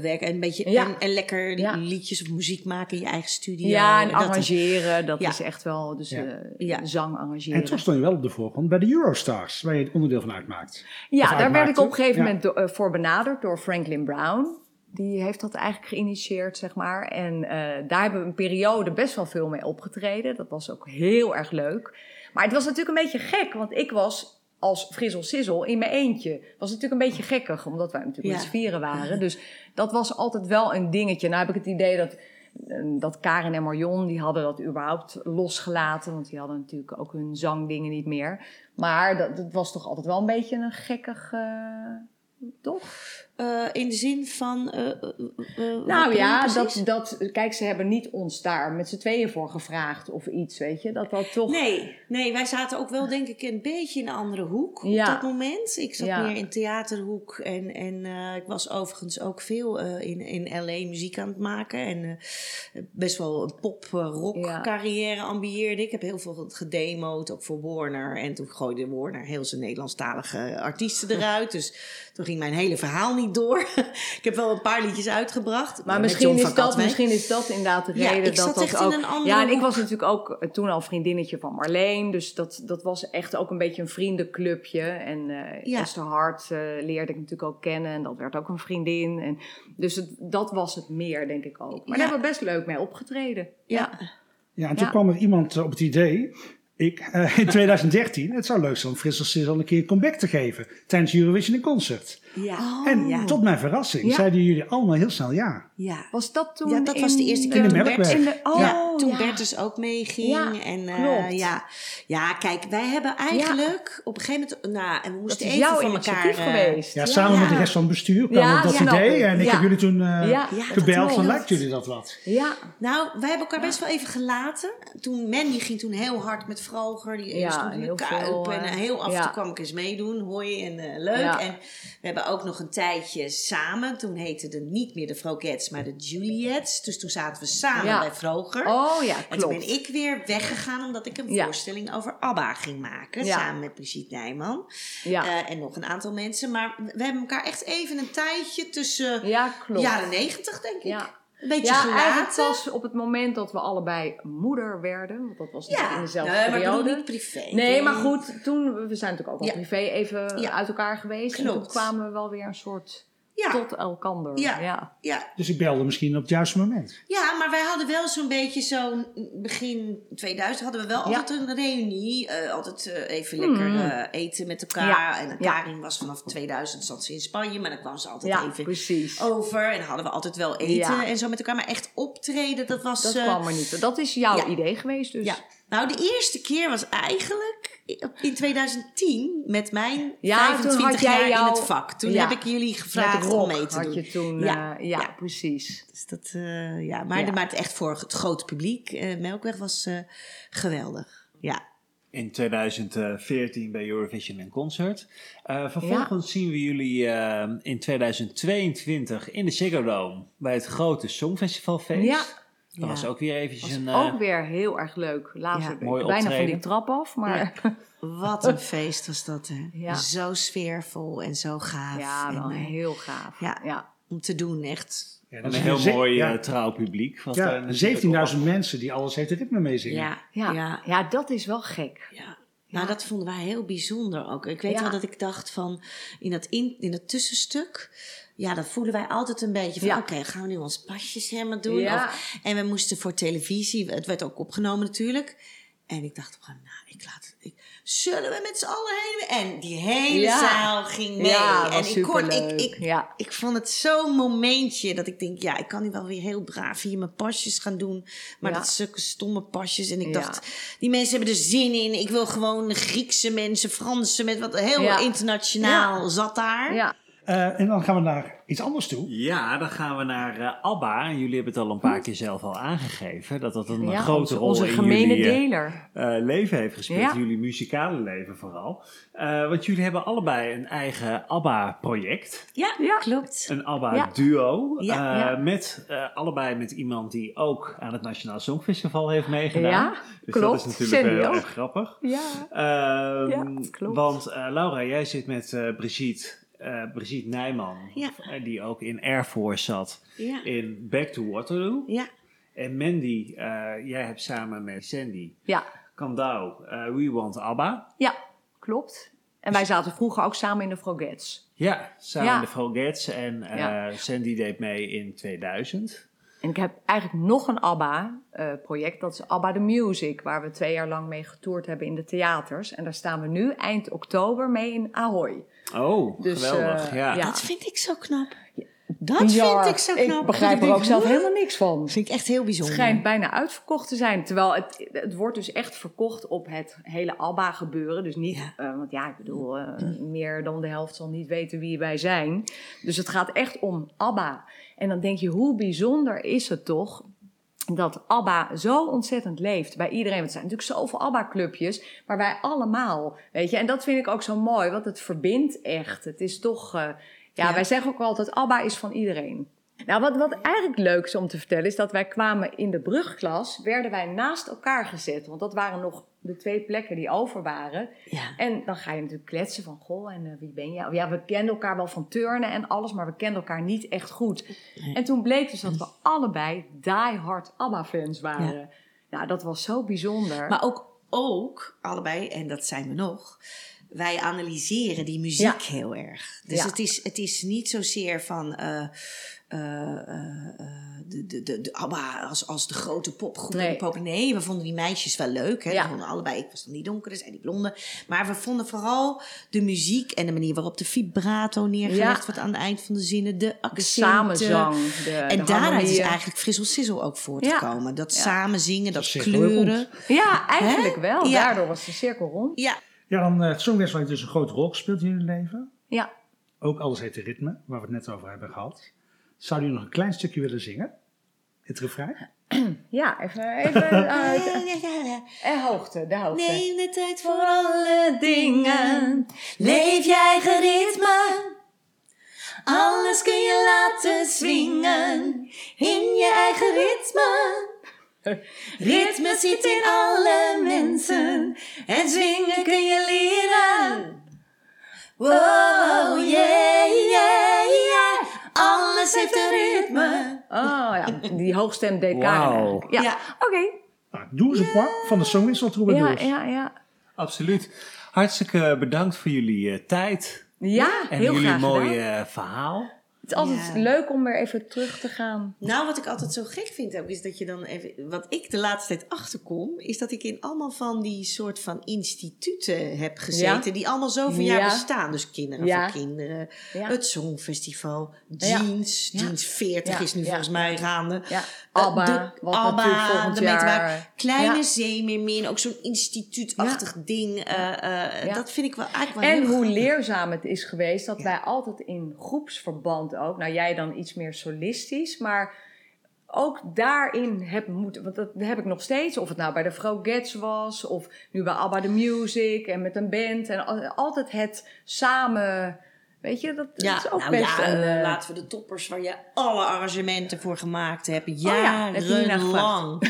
werken. En, een beetje, Ja. en, en lekker Ja. liedjes of muziek maken in je eigen studio. Ja, en Dat- arrangeren, dat Ja. is echt wel, dus Ja. eh, Ja. zang En arrangeren. toch stond je wel op de voorgrond bij de Eurostars, waar je onderdeel van uitmaakt. Ja, daar werd ik op een gegeven Ja. moment eh, voor benaderd door Franklin Brown. Die heeft dat eigenlijk geïnitieerd, zeg maar. En eh, daar hebben we een periode best wel veel mee opgetreden. Dat was ook heel erg leuk. Maar het was natuurlijk een beetje gek, want ik was als Frizzle Sizzle in mijn eentje. was natuurlijk een beetje gekkig, omdat wij natuurlijk Ja. met vieren waren. Dus dat was altijd wel een dingetje. Nou heb ik het idee dat, eh, dat Karin en Marion, die hadden dat überhaupt losgelaten. Want die hadden natuurlijk ook hun zangdingen niet meer. Maar dat, dat was toch altijd wel een beetje een gekkig... eh, toch? Eh, in de zin van... eh, eh, Nou ja, dat, dat, kijk, ze hebben niet ons daar met z'n tweeën voor gevraagd of iets, weet je. Dat dat toch... Nee, nee, wij zaten ook wel denk ik een beetje in een andere hoek Ja. op dat moment. Ik zat Ja. meer in theaterhoek en, en ik was overigens ook veel in, in L.A. muziek aan het maken. En best wel een pop-rock Ja. carrière ambieerde. Ik heb heel veel gedemoed, ook voor Warner. En toen gooide Warner heel zijn Nederlandstalige artiesten eruit. Dus toen ging mijn hele verhaal niet door. [LAUGHS] ik heb wel een paar liedjes uitgebracht. Maar misschien is, dat, misschien is dat inderdaad de Ja, reden ik dat zat dat echt in ook... een andere ja, en ik was natuurlijk ook eh, toen al vriendinnetje van Marleen. Dus dat, dat was echt ook een beetje een vriendenclubje. En eh Ja. Esther Hart eh, leerde ik natuurlijk ook kennen. En dat werd ook een vriendin. En, dus het, dat was het meer, denk ik ook. Maar Ja. daar hebben we best leuk mee opgetreden. Ja. Ja, en toen Ja. kwam er iemand op het idee, ik, in [LAUGHS] 2013, het zou leuk zijn om Frissel Sizzle een keer een comeback te geven tijdens Eurovision in Concert. Ja. en Oh, ja. tot mijn verrassing Ja. zeiden jullie allemaal heel snel ja. ja. Was dat toen Ja, dat was de eerste keer In de toen. Bert, in de- oh, ja, toen ja. Bert dus ook meeging. Ja, en, eh, klopt. ja. ja, kijk, wij hebben eigenlijk op een gegeven moment... Nou, en we Dat moesten is even jouw van elkaar... eh, geweest. Ja, samen met de rest van het bestuur kwam Ja, op dat idee. En ik Ja. heb jullie toen eh, Ja, Ja, gebeld dat van, lijkt jullie dat wat? Ja, Nou, wij hebben elkaar best wel even gelaten. Toen Mandy ging toen heel hard met vroeger. Die Ja, stond in de kuip. en heel af en toe kwam ik eens meedoen. Hoi en eh, leuk. En we hebben ook nog een tijdje samen. Toen heette het niet meer de Vrogettes, maar de Juliets. Dus toen zaten we samen Ja. bij Vroger. Oh ja, En toen klopt. ben ik weer weggegaan omdat ik een Ja. voorstelling over ABBA ging maken. Ja. Samen met Brigitte Nijman. Ja, Eh, en nog een aantal mensen. Maar we hebben elkaar echt even een tijdje tussen ja klopt. jaren negentig, denk ik. Ja. Een beetje Ja, gelaten. eigenlijk pas op het moment dat we allebei moeder werden. Want dat was natuurlijk Ja, in dezelfde nee, maar ik periode. niet privé. Nee, maar goed, toen, we zijn natuurlijk ook al Ja. privé even Ja. uit elkaar geweest. En toen kwamen we wel weer een soort Ja. tot elkander. Ja. ja. Ja, Dus ik belde misschien op het juiste moment. Ja, maar wij hadden wel zo'n beetje zo'n begin 2000 hadden we wel Ja. altijd een reunie. eh, altijd eh, even lekker Mm. eh, eten met elkaar. Ja. En Ja. Karin was vanaf 2000 zat ze in Spanje, maar dan kwam ze altijd Ja, even precies. over. En hadden we altijd wel eten Ja. en zo met elkaar. Maar echt optreden, dat was... Dat kwam er niet. Dat is jouw ja. idee geweest dus. Ja. Nou, de eerste keer was eigenlijk in 2010 met mijn Ja, toen 25 had jij jaar in het vak. Toen Ja. heb ik jullie gevraagd Rock om mee te had doen. je toen, Ja. eh, ja, Ja. precies. Dus dat, eh, ja, maar, Ja. maar het echt voor het grote publiek. eh, Melkweg was eh, geweldig. Ja. In 2014 bij Eurovision en Concert. Eh, vervolgens zien we jullie in 2022 in de Ziggo Dome bij het grote Songfestivalfeest. Ja. Dat Ja. was ook weer eventjes was een... eh, ook weer heel erg leuk. Later Ja. ben ik Mooi bijna van die trap af, maar [LAUGHS] Wat een feest was dat, hè? Ja. Zo sfeervol en zo gaaf. ja, wel En, eh, heel gaaf. Ja. ja. om te doen, echt. Dat een heel ze- mooi ja, eh, trouw publiek. Was ja, daar natuurlijk 17.000 mensen die alles heeft het ritme meezingen. Ja, Ja. ja. Ja. dat is wel gek. Ja. Nou, dat vonden wij heel bijzonder ook. Ik weet wel dat ik dacht van, in dat, in, in dat tussenstuk, ja, dat voelen wij altijd een beetje van, Ja. oké, gaan we nu ons pasjes helemaal doen? Ja. Of- en we moesten voor televisie, het werd ook opgenomen natuurlijk. En ik dacht, moment, nou, ik laat het, ik, zullen we met z'n allen heen? En die hele Ja. zaal ging mee. Ja, en ik, kon, ik, ik, Ja. ik vond het zo'n momentje dat ik denk, ja, ik kan nu wel weer heel braaf hier mijn pasjes gaan doen. Maar dat zulke stomme pasjes. En ik dacht, die mensen hebben er zin in. Ik wil gewoon Griekse mensen, Franse met wat heel internationaal zat daar. Ja. Eh, en dan gaan we naar iets anders toe. Ja, dan gaan we naar eh, ABBA. En jullie hebben het al een paar keer zelf al aangegeven. Dat dat een Ja, grote onze, rol onze in gemene jullie eh, deler. leven heeft gespeeld. Ja. Jullie muzikale leven vooral. Eh, want jullie hebben allebei een eigen ABBA-project. Ja, Ja. klopt. Een ABBA-duo. Ja. eh, Ja. Met eh, allebei met iemand die ook aan het Nationaal Songfestival heeft meegedaan. Ja, dus klopt. dat is natuurlijk Sandy heel erg grappig. Ja. Ehm, Ja, klopt. Want Laura, jij zit met Brigitte, eh, Brigitte Nijman, Ja. eh, die ook in Air Force zat, Ja. in Back to Waterloo. Ja. En Mandy, eh, jij hebt samen met Sandy, Ja. Kandau, We Want ABBA. ja, klopt. En wij zaten vroeger ook samen in de Frogets. Ja, samen in de Frogettes en. Sandy deed mee in 2000. En ik heb eigenlijk nog een ABBA-project. dat is ABBA The Music. Waar we twee jaar lang mee getoerd hebben in de theaters. En daar staan we nu eind oktober mee in Ahoy. Oh, Dus, geweldig. eh, ja. ja. Dat vind ik zo knap. Dat Ja, vind ik zo knap. Ik begrijp er ook zelf helemaal niks van. Dat vind ik echt heel Het bijzonder. schijnt bijna uitverkocht te zijn. Terwijl het, het wordt dus echt verkocht op het hele ABBA gebeuren. Dus niet, Ja. eh, want ja, ik bedoel, eh, meer dan de helft zal niet weten wie wij zijn. Dus het gaat echt om ABBA. En dan denk je, hoe bijzonder is het toch dat ABBA zo ontzettend leeft bij iedereen. Want er zijn natuurlijk zoveel ABBA-clubjes, maar wij allemaal, weet je. En dat vind ik ook zo mooi, want het verbindt echt. Het is toch, eh, ja, Ja. wij zeggen ook altijd, ABBA is van iedereen. Nou, wat, wat eigenlijk leuk is om te vertellen, is dat wij kwamen in de brugklas, werden wij naast elkaar gezet. Want dat waren nog de twee plekken die over waren. Ja. En dan ga je natuurlijk kletsen van, goh, en eh, wie ben je? Ja, we kenden elkaar wel van turnen en alles, maar we kenden elkaar niet echt goed. En toen bleek dus dat we allebei diehard ABBA-fans waren. Nou, dat was zo bijzonder. Maar ook, ook, allebei, en dat zijn we nog, wij analyseren die muziek Ja. heel erg. Dus Ja. het, is, het is niet zozeer van eh, de, de, de, de ABBA als, als de grote popgroep. Nee. de pop. Nee, we vonden die meisjes wel leuk. Hè? Ja. We vonden allebei, ik was dan die donkere, zij die blonde. Maar we vonden vooral de muziek en de manier waarop de vibrato neergelegd Ja. wordt aan het eind van de zinnen. De de accenten. samenzang. De, En de daaruit is eigenlijk Frissel Sissel ook voortgekomen. Dat Ja. samen zingen, dat kleuren. Ja, eigenlijk Hè? wel. Ja. Daardoor was de cirkel rond. Ja, Ja, dan eh, het Songfestival heeft dus een grote rol gespeeld in jullie leven. Ja. Ook alles heet de ritme, waar we het net over hebben gehad. Zou u nog een klein stukje willen zingen? Het refrein? [CLEARS THROAT] Ja, even, even uit. [LAUGHS] En hoogte, de hoogte. Neem de tijd voor alle dingen. Leef je eigen ritme. Alles kun je laten swingen. In je eigen ritme. Ritme zit in alle mensen. En zwingen kun je leren. Wow, yeah, yeah, yeah. Alles heeft een ritme. Oh ja, die hoogstem deed Wauw. Ja, Ja. oké. Nou, doe eens een van de Songwissel Ja, Troubadours. ja, ja. Absoluut. Hartstikke bedankt voor jullie eh, tijd. Ja, En heel jullie graag mooie gedaan. eh, verhaal. Het is altijd Ja. leuk om weer even terug te gaan. Nou, wat ik altijd zo gek vind ook, is dat je dan even... Wat ik de laatste tijd achterkom, is dat ik in allemaal van die soort van instituten heb gezeten. Ja. Die allemaal zoveel Ja. jaar bestaan. Dus Kinderen Ja. voor Kinderen, het Songfestival. Jeans. Jeans 40 Ja. is nu volgens mij gaande. Eh, ABBA, de- wat ABBA, de jaar- maar Kleine Ja. Zeemeermin, ook zo'n instituutachtig ding. eh, eh. Dat vind ik wel eigenlijk wel En heel hoe leerzaam het is geweest dat wij altijd in groepsverband ook, nou jij dan iets meer solistisch, maar ook daarin heb moeten, want dat heb ik nog steeds, of het nou bij de Vrouw Gets was, of nu bij ABBA The Music en met een band en al- altijd het samen, weet je, dat, dat Ja, is ook nou best ja, een... eh, eh, laten we de toppers waar je alle arrangementen voor gemaakt hebt, Oh ja, jarenlang. [LAUGHS]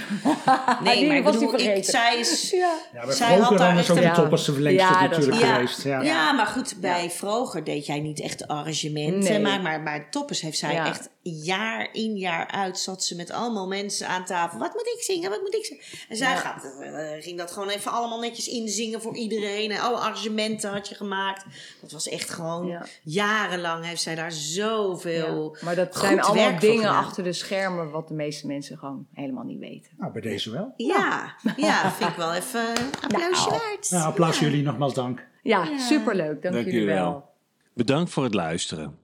Nee, maar ik bedoel, ik, zij is... ja. Ja, bij Zij had daar echt ook de een- toppers de verlengste dat natuurlijk geweest. Ja. Ja, maar goed, bij Vroger deed jij niet echt de arrangementen. Nee. Maar, maar Toppers heeft zij Ja. echt jaar in jaar uit... zat ze met allemaal mensen aan tafel. Wat moet ik zingen? Wat moet ik zingen? En zij Ja. gaat, eh, ging dat gewoon even allemaal netjes inzingen voor iedereen. En alle arrangementen had je gemaakt. Dat was echt gewoon... Ja. Jarenlang heeft zij daar zoveel... Ja, maar dat goed zijn allemaal dingen achter de schermen wat de meeste mensen gewoon helemaal niet weten. Nou, bij deze wel. Ja, ja, vind ik wel even een applausje Nou. waard. Nou, applaus jullie nogmaals dank. Ja, superleuk. Dank, Dank jullie jullie wel. wel. Bedankt voor het luisteren.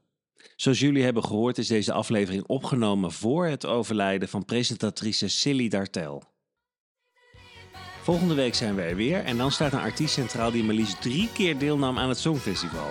Zoals jullie hebben gehoord is deze aflevering opgenomen voor het overlijden van presentatrice Silly Dartel. Volgende week zijn we er weer en dan staat een artiest centraal die maar liefst drie keer deelnam aan het Songfestival.